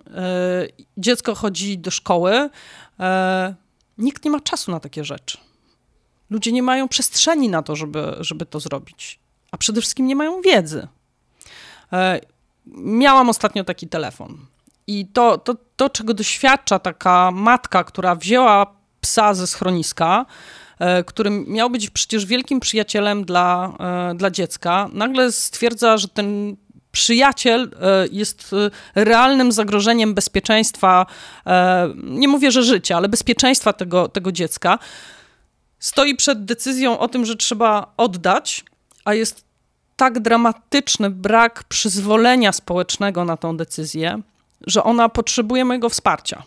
dziecko chodzi do szkoły, e, nikt nie ma czasu na takie rzeczy. Ludzie nie mają przestrzeni na to, żeby, żeby to zrobić, a przede wszystkim nie mają wiedzy miałam ostatnio taki telefon. I to, to, to, czego doświadcza taka matka, która wzięła psa ze schroniska, e, który miał być przecież wielkim przyjacielem dla, e, dla dziecka, nagle stwierdza, że ten przyjaciel e, jest realnym zagrożeniem bezpieczeństwa, nie mówię, że życia, ale bezpieczeństwa tego, tego dziecka, stoi przed decyzją o tym, że trzeba oddać, a jest tak dramatyczny brak przyzwolenia społecznego na tą decyzję, że ona potrzebuje mojego wsparcia.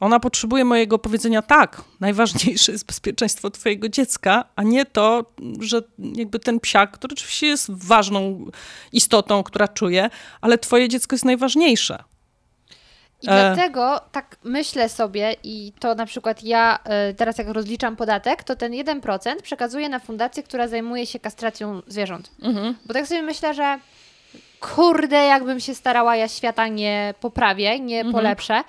Ona potrzebuje mojego powiedzenia tak, najważniejsze jest bezpieczeństwo twojego dziecka, a nie to, że jakby ten psiak, który oczywiście jest ważną istotą, która czuje, ale twoje dziecko jest najważniejsze. I e... dlatego tak myślę sobie i to na przykład ja e, teraz jak rozliczam podatek, to ten 1% przekazuję na fundację, która zajmuje się kastracją zwierząt. Mhm. Bo tak sobie myślę, że kurde, jakbym się starała, ja świata nie poprawię, nie mhm. polepszę,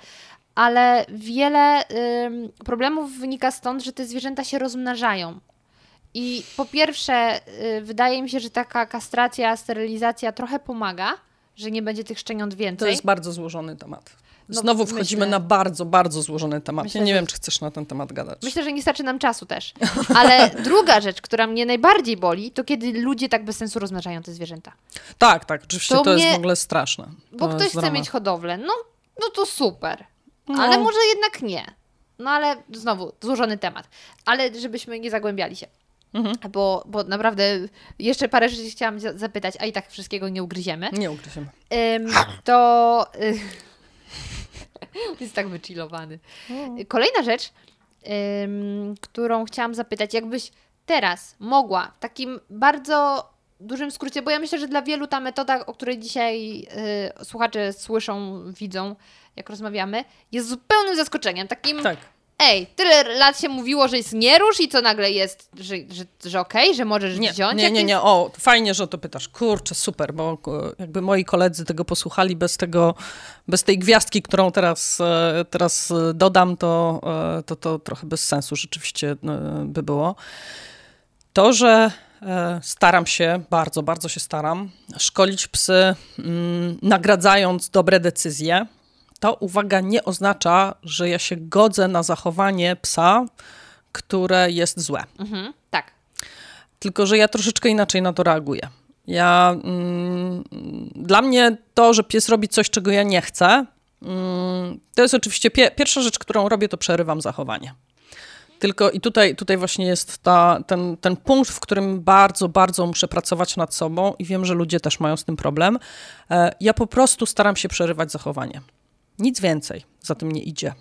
ale wiele problemów wynika stąd, że te zwierzęta się rozmnażają. I po pierwsze, y, wydaje mi się, że taka kastracja, sterylizacja trochę pomaga, że nie będzie tych szczeniąt więcej. To jest bardzo złożony temat. No, Znowu wchodzimy myślę, na bardzo, bardzo złożony temat. Myślę, ja nie wiem, czy chcesz na ten temat gadać. Myślę, że nie starczy nam czasu też. Ale *laughs* druga rzecz, która mnie najbardziej boli, to kiedy ludzie tak bez sensu rozmnażają te zwierzęta. Tak, tak. Oczywiście to, to mnie... jest w ogóle straszne. To bo ktoś chce mieć hodowlę. No, no to super. No. Ale może jednak nie. No ale znowu, złożony temat. Ale żebyśmy nie zagłębiali się. Mhm. Bo, bo naprawdę jeszcze parę rzeczy chciałam zapytać, a i tak wszystkiego nie ugryziemy. Nie ugryziemy. Ym, to y, *laughs* jest tak wychillowany. Kolejna rzecz, ym, którą chciałam zapytać, jakbyś teraz mogła w takim bardzo dużym skrócie, bo ja myślę, że dla wielu ta metoda, o której dzisiaj y, słuchacze słyszą, widzą, jak rozmawiamy, jest zupełnym zaskoczeniem. Takim. Tak. Ej, tyle lat się mówiło, że jest nie rusz i co nagle jest, że, że, że okej, okay, że możesz nie, wziąć? Nie, nie, nie, o, fajnie, że o to pytasz. Kurczę, super, bo jakby moi koledzy tego posłuchali bez tego, bez tej gwiazdki, którą teraz, e, teraz dodam, to, e, to, to trochę bez sensu rzeczywiście e, by było. To, że staram się, bardzo, bardzo się staram, szkolić psy, mm, nagradzając dobre decyzje, to uwaga nie oznacza, że ja się godzę na zachowanie psa, które jest złe. Mhm, tak. Tylko, że ja troszeczkę inaczej na to reaguję. Ja, mm, dla mnie to, że pies robi coś, czego ja nie chcę, mm, to jest oczywiście pie pierwsza rzecz, którą robię, to przerywam zachowanie. Tylko i tutaj, tutaj właśnie jest ta, ten, ten punkt, w którym bardzo, bardzo muszę pracować nad sobą i wiem, że ludzie też mają z tym problem. E, ja po prostu staram się przerywać zachowanie. Nic więcej za tym nie idzie.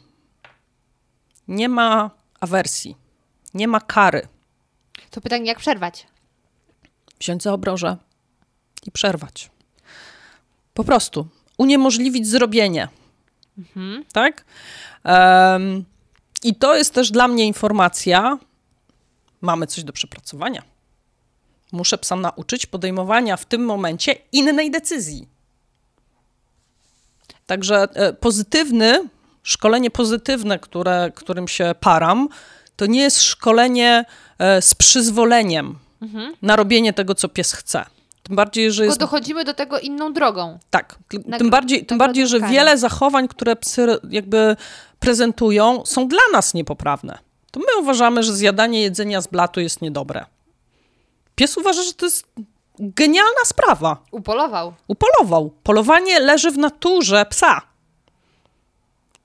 Nie ma awersji, nie ma kary. To pytanie, jak przerwać? Wziąć za obroże i przerwać. Po prostu uniemożliwić zrobienie. Mhm. Tak? Um, I to jest też dla mnie informacja, mamy coś do przepracowania. Muszę psa nauczyć podejmowania w tym momencie innej decyzji. Także e, pozytywny, szkolenie pozytywne, które, którym się param, to nie jest szkolenie e, z przyzwoleniem mhm. na robienie tego, co pies chce. Tym bardziej, że jest... dochodzimy do tego inną drogą. Tak. tym bardziej, tym bardziej że wiele zachowań, które psy jakby prezentują, są dla nas niepoprawne. To my uważamy, że zjadanie jedzenia z blatu jest niedobre. Pies uważa, że to jest Genialna sprawa. Upolował. Upolował. Polowanie leży w naturze psa.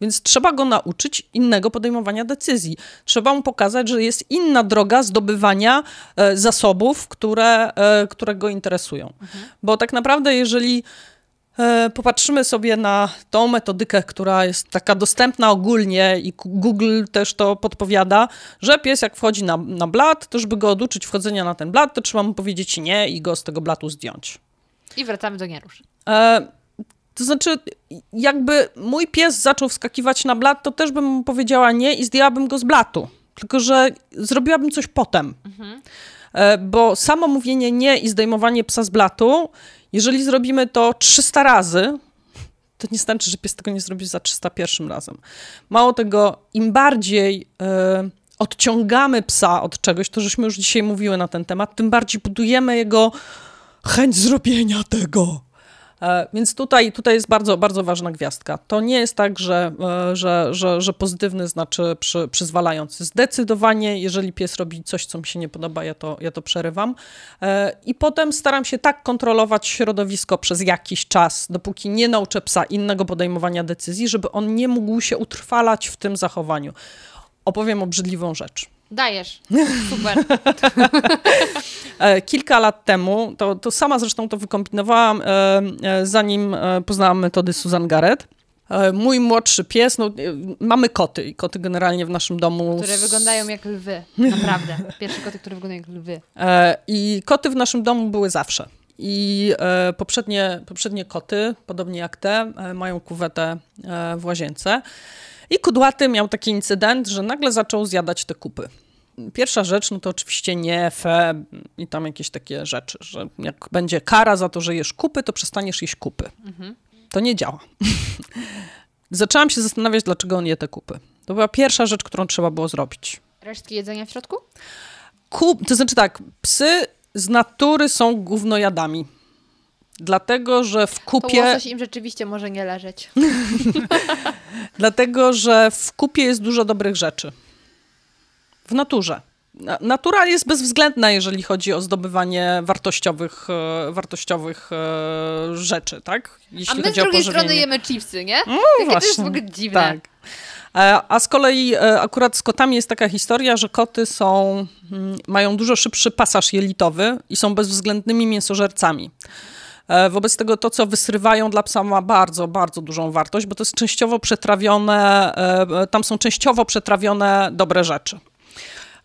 Więc trzeba go nauczyć innego podejmowania decyzji. Trzeba mu pokazać, że jest inna droga zdobywania e, zasobów, które, e, które go interesują. Mhm. Bo tak naprawdę, jeżeli popatrzymy sobie na tą metodykę, która jest taka dostępna ogólnie i Google też to podpowiada, że pies jak wchodzi na, na blat, to żeby go oduczyć wchodzenia na ten blat, to trzeba mu powiedzieć nie i go z tego blatu zdjąć. I wracamy do nierusz. E, to znaczy, jakby mój pies zaczął wskakiwać na blat, to też bym mu powiedziała nie i zdjęłabym go z blatu. Tylko, że zrobiłabym coś potem. Mhm. E, bo samo mówienie nie i zdejmowanie psa z blatu jeżeli zrobimy to 300 razy, to nie znaczy, że pies tego nie zrobi za 301 razem. Mało tego, im bardziej y, odciągamy psa od czegoś, to żeśmy już dzisiaj mówiły na ten temat, tym bardziej budujemy jego chęć zrobienia tego. E, więc tutaj, tutaj jest bardzo, bardzo ważna gwiazdka. To nie jest tak, że, e, że, że, że pozytywny znaczy przy, przyzwalający. Zdecydowanie, jeżeli pies robi coś, co mi się nie podoba, ja to, ja to przerywam. E, I potem staram się tak kontrolować środowisko przez jakiś czas, dopóki nie nauczę psa innego podejmowania decyzji, żeby on nie mógł się utrwalać w tym zachowaniu. Opowiem obrzydliwą rzecz. Dajesz. *laughs* Super. E, kilka lat temu, to, to sama zresztą to wykombinowałam, e, e, zanim poznałam metody Susan Garrett. Mój młodszy pies, no, mamy koty i koty generalnie w naszym domu. Które wyglądają jak lwy, *laughs* naprawdę. Pierwsze koty, które wyglądają jak lwy. I koty w naszym domu były zawsze. I poprzednie, poprzednie koty, podobnie jak te, mają kuwetę w łazience. I kudłaty miał taki incydent, że nagle zaczął zjadać te kupy. Pierwsza rzecz, no to oczywiście nie fe i tam jakieś takie rzeczy, że jak będzie kara za to, że jesz kupy, to przestaniesz jeść kupy. Mhm. To nie działa. *laughs* Zaczęłam się zastanawiać, dlaczego on je te kupy. To była pierwsza rzecz, którą trzeba było zrobić. Resztki jedzenia w środku? Kup, to znaczy tak, psy z natury są gównojadami. Dlatego, że w kupie... Łosoś im rzeczywiście może nie leżeć. *laughs* Dlatego, że w kupie jest dużo dobrych rzeczy. W naturze. Natura jest bezwzględna, jeżeli chodzi o zdobywanie wartościowych, e, wartościowych e, rzeczy, tak? Jeśli A my chodzi z drugiej strony jemy chipsy, nie? No, Jakie właśnie. to jest w ogóle dziwne. Tak. E, a z kolei akurat z kotami jest taka historia, że koty są, mm, mają dużo szybszy pasaż jelitowy i są bezwzględnymi mięsożercami. E, wobec tego to, co wysrywają dla psa ma bardzo, bardzo dużą wartość, bo to jest częściowo przetrawione, e, tam są częściowo przetrawione dobre rzeczy.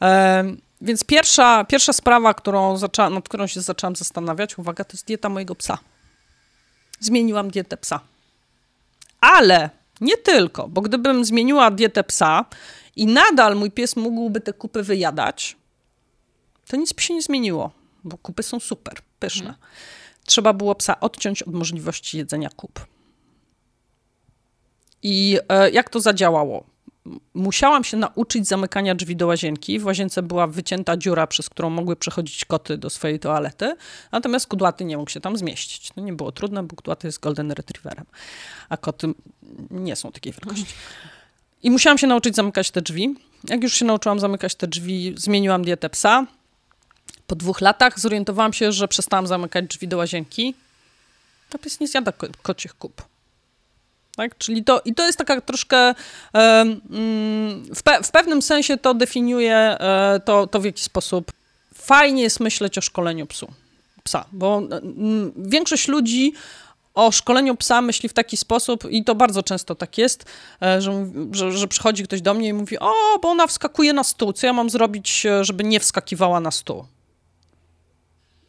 E, więc pierwsza, pierwsza sprawa, którą zaczęła, nad którą się zaczęłam zastanawiać, uwaga, to jest dieta mojego psa. Zmieniłam dietę psa. Ale nie tylko, bo gdybym zmieniła dietę psa i nadal mój pies mógłby te kupy wyjadać, to nic by się nie zmieniło, bo kupy są super, pyszne. Hmm trzeba było psa odciąć od możliwości jedzenia kup. I e, jak to zadziałało? Musiałam się nauczyć zamykania drzwi do łazienki. W łazience była wycięta dziura, przez którą mogły przechodzić koty do swojej toalety, natomiast kudłaty nie mógł się tam zmieścić. To nie było trudne, bo kudłaty jest golden retrieverem, a koty nie są takiej wielkości. I musiałam się nauczyć zamykać te drzwi. Jak już się nauczyłam zamykać te drzwi, zmieniłam dietę psa. Po dwóch latach zorientowałam się, że przestałam zamykać drzwi do łazienki. A pies nie zjada ko kocich kup. Tak? Czyli to, i to jest taka troszkę, e, w, pe w, pewnym sensie to definiuje e, to, to, w jaki sposób fajnie jest myśleć o szkoleniu psu, psa, bo większość ludzi o szkoleniu psa myśli w taki sposób, i to bardzo często tak jest, e, że, że, że, przychodzi ktoś do mnie i mówi: O, bo ona wskakuje na stół, co ja mam zrobić, żeby nie wskakiwała na stół?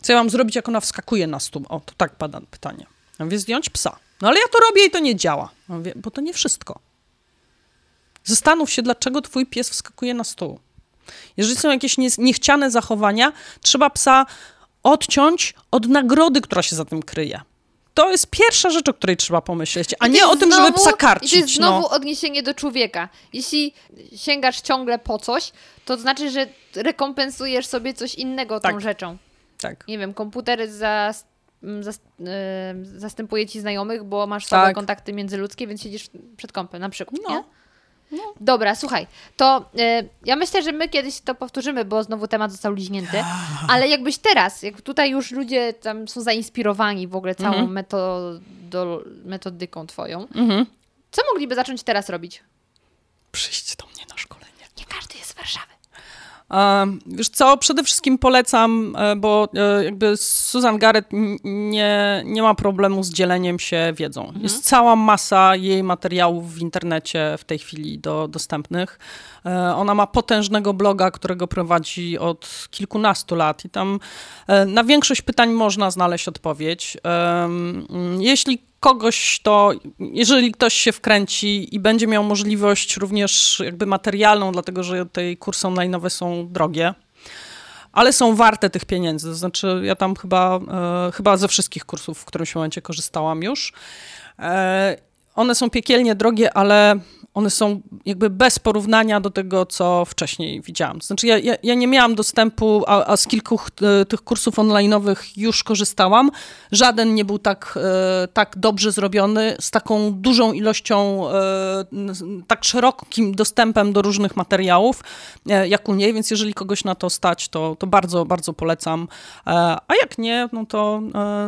Co ja mam zrobić, jak ona wskakuje na stół? O, to tak pada pytanie. Ja mówię, zdjąć psa. No ale ja to robię i to nie działa. Ja mówię, bo to nie wszystko. Zastanów się, dlaczego twój pies wskakuje na stół. Jeżeli są jakieś nie, niechciane zachowania, trzeba psa odciąć od nagrody, która się za tym kryje. To jest pierwsza rzecz, o której trzeba pomyśleć, a nie o tym, znowu, żeby psa karcić. I to jest znowu no. odniesienie do człowieka. Jeśli sięgasz ciągle po coś, to znaczy, że rekompensujesz sobie coś innego tą tak. rzeczą. Tak. Nie wiem, komputer za, za, yy, zastępuje ci znajomych, bo masz słabe tak. kontakty międzyludzkie, więc siedzisz przed kąpem na przykład, no. nie? No. Dobra, słuchaj, to y, ja myślę, że my kiedyś to powtórzymy, bo znowu temat został liźnięty, *laughs* ale jakbyś teraz, jak tutaj już ludzie tam są zainspirowani w ogóle całą mhm. metodo, metodyką twoją, mhm. co mogliby zacząć teraz robić? Przyjść do mnie na szkolenie. Nie każdy jest z Warszawy. Wiesz co, przede wszystkim polecam, e, bo e, jakby Susan Garrett nie, nie ma problemu z dzieleniem się wiedzą. Mhm. Jest cała masa jej materiałów w internecie w tej chwili do, dostępnych. E, ona ma potężnego bloga, którego prowadzi od kilkunastu lat i tam na większość pytań można znaleźć odpowiedź. Jeśli kogoś to, jeżeli ktoś się wkręci i będzie miał możliwość również jakby materialną, dlatego że te kursy online'owe są drogie, ale są warte tych pieniędzy. To znaczy, ja tam chyba, e, chyba ze wszystkich kursów w którymś momencie korzystałam już. E, one są piekielnie drogie, ale one są jakby bez porównania do tego, co wcześniej widziałam. Znaczy ja, ja, ja nie miałam dostępu, a, a z kilku e, tych kursów online'owych już korzystałam. Żaden nie był tak, e, tak dobrze zrobiony, z taką dużą ilością, e, tak szerokim dostępem do różnych materiałów, jak u niej, więc jeżeli kogoś na to stać, to, to bardzo, bardzo polecam. A jak nie, no to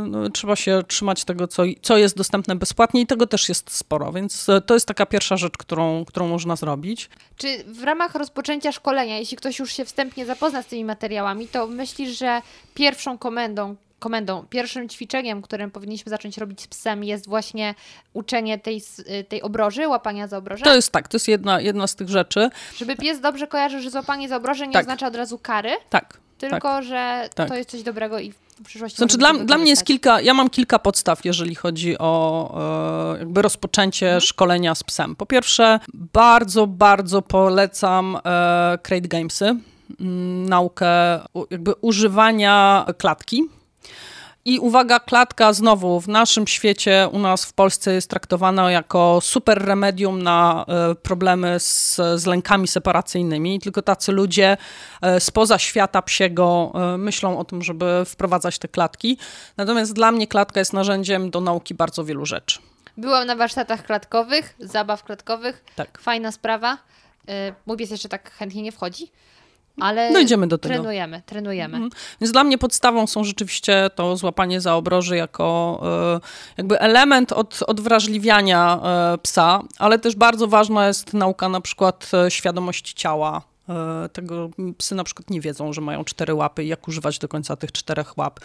no, trzeba się trzymać tego, co, co jest dostępne bezpłatnie i tego też jest sporo, więc to jest taka pierwsza rzecz, którą, którą można zrobić. Czy w ramach rozpoczęcia szkolenia, jeśli ktoś już się wstępnie zapozna z tymi materiałami, to myślisz, że pierwszą komendą, komendą, pierwszym ćwiczeniem, którym powinniśmy zacząć robić z psem, jest właśnie uczenie tej, tej obroży, łapania za obroże? To jest tak, to jest jedna, jedna z tych rzeczy. Żeby pies dobrze kojarzył, że złapanie za obroże nie tak. oznacza od razu kary. Tak. Tylko, tak, że tak. to jest coś dobrego i w przyszłości. Znaczy, dla, dla mnie jest kilka, ja mam kilka podstaw, jeżeli chodzi o e, jakby rozpoczęcie mhm. szkolenia z psem. Po pierwsze, bardzo, bardzo polecam e, Crate Gamesy, naukę jakby używania klatki i uwaga, klatka znowu w naszym świecie, u nas w Polsce jest traktowana jako super remedium na e, problemy z, z lękami separacyjnymi. Tylko tacy ludzie e, spoza świata psiego e, myślą o tym, żeby wprowadzać te klatki. Natomiast dla mnie klatka jest narzędziem do nauki bardzo wielu rzeczy. Byłam na warsztatach klatkowych, zabaw klatkowych. Tak. Fajna sprawa. Mój pies jeszcze tak chętnie nie wchodzi. Ale Dojdziemy do tego. Trenujemy, trenujemy. Mhm. Więc dla mnie podstawą są rzeczywiście to złapanie za obroży jako e, jakby element od, odwrażliwiania e, psa, ale też bardzo ważna jest nauka na przykład e, świadomości ciała, tego psy na przykład nie wiedzą, że mają cztery łapy i jak używać do końca tych czterech łap.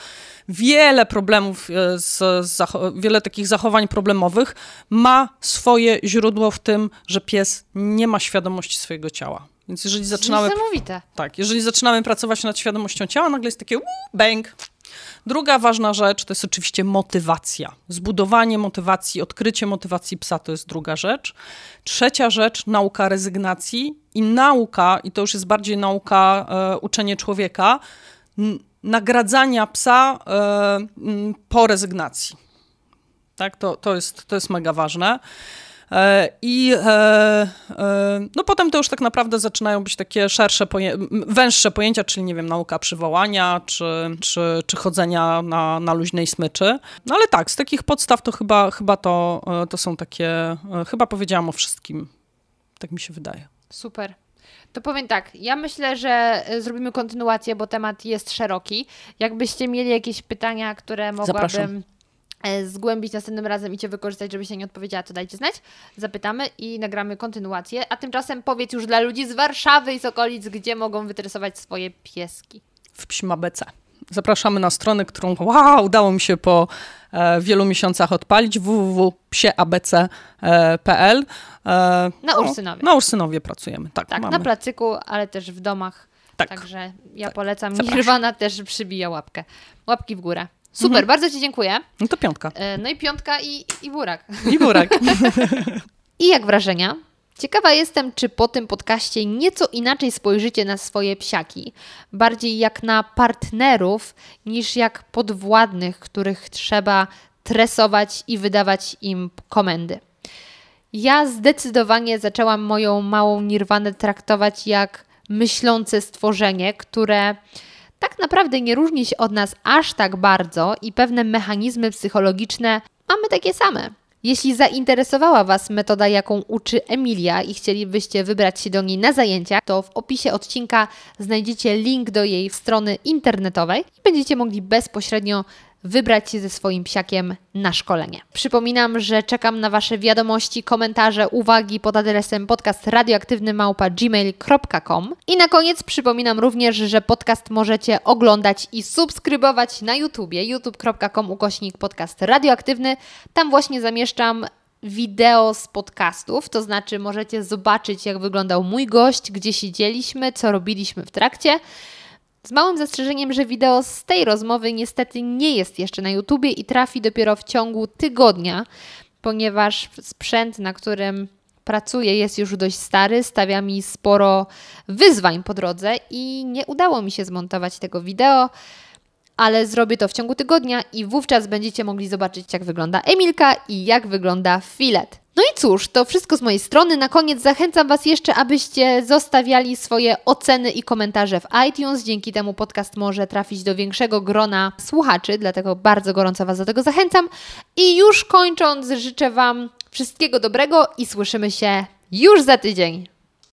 Wiele problemów, z, z, wiele takich zachowań problemowych ma swoje źródło w tym, że pies nie ma świadomości swojego ciała. Więc jeżeli zaczynamy. Niesamowite. Tak, jeżeli zaczynamy pracować nad świadomością ciała, nagle jest takie bang. Druga ważna rzecz to jest oczywiście motywacja. Zbudowanie motywacji, odkrycie motywacji psa to jest druga rzecz. Trzecia rzecz, nauka rezygnacji i nauka, i to już jest bardziej nauka e, uczenie człowieka, nagradzania psa e, po rezygnacji. Tak, to, to, jest, to jest mega ważne. E, I e, e, no potem to już tak naprawdę zaczynają być takie szersze, węższe pojęcia, czyli nie wiem, nauka przywołania, czy, czy, czy chodzenia na, na luźnej smyczy. No ale tak, z takich podstaw to chyba, chyba to, to są takie, chyba powiedziałam o wszystkim. Tak mi się wydaje. Super. To powiem tak, ja myślę, że zrobimy kontynuację, bo temat jest szeroki. Jakbyście mieli jakieś pytania, które mogłabym Zapraszam. E, zgłębić następnym razem i Cię wykorzystać, żebyś się nie odpowiedziała, to dajcie znać. Zapytamy i nagramy kontynuację. A tymczasem powiedz już dla ludzi z Warszawy i z okolic, gdzie mogą wytresować swoje pieski. W Psim ABC. Zapraszamy na stronę, którą wow, udało mi się po e, wielu miesiącach odpalić www.psieabc.pl e, Na no, Ursynowie. Na Ursynowie pracujemy, tak. Tak, mamy. na placyku, ale też w domach. Tak. Także ja tak. polecam. Nirwana też przybija łapkę. Łapki w górę. Super, mhm. bardzo Ci dziękuję. No to piątka. E, no i piątka i, i burak. I burak. *laughs* *laughs* I jak wrażenia? Ciekawa jestem, czy po tym podcaście nieco inaczej spojrzycie na swoje psiaki. Bardziej jak na partnerów, niż jak podwładnych, których trzeba tresować i wydawać im komendy. Ja zdecydowanie zaczęłam moją małą nirwanę traktować jak myślące stworzenie, które tak naprawdę nie różni się od nas aż tak bardzo i pewne mechanizmy psychologiczne mamy takie same. Jeśli zainteresowała Was metoda, jaką uczy Emilia i chcielibyście wybrać się do niej na zajęcia, to w opisie odcinka znajdziecie link do jej strony internetowej i będziecie mogli bezpośrednio wybrać się ze swoim psiakiem na szkolenie. Przypominam, że czekam na Wasze wiadomości, komentarze, uwagi pod adresem podcast radioaktywny.gmail.com i na koniec przypominam również, że podcast możecie oglądać i subskrybować na YouTubie youtube.com ukośnik podcast radioaktywny. Tam właśnie zamieszczam wideo z podcastów, to znaczy możecie zobaczyć jak wyglądał mój gość, gdzie siedzieliśmy, co robiliśmy w trakcie. Z małym zastrzeżeniem, że wideo z tej rozmowy niestety nie jest jeszcze na YouTubie i trafi dopiero w ciągu tygodnia, ponieważ sprzęt, na którym pracuję, jest już dość stary, stawia mi sporo wyzwań po drodze i nie udało mi się zmontować tego wideo. Ale zrobię to w ciągu tygodnia i wówczas będziecie mogli zobaczyć, jak wygląda Emilka i jak wygląda filet. No i cóż, to wszystko z mojej strony. Na koniec zachęcam Was jeszcze, abyście zostawiali swoje oceny i komentarze w iTunes. Dzięki temu podcast może trafić do większego grona słuchaczy, dlatego bardzo gorąco Was do tego zachęcam. I już kończąc, życzę Wam wszystkiego dobrego i słyszymy się już za tydzień.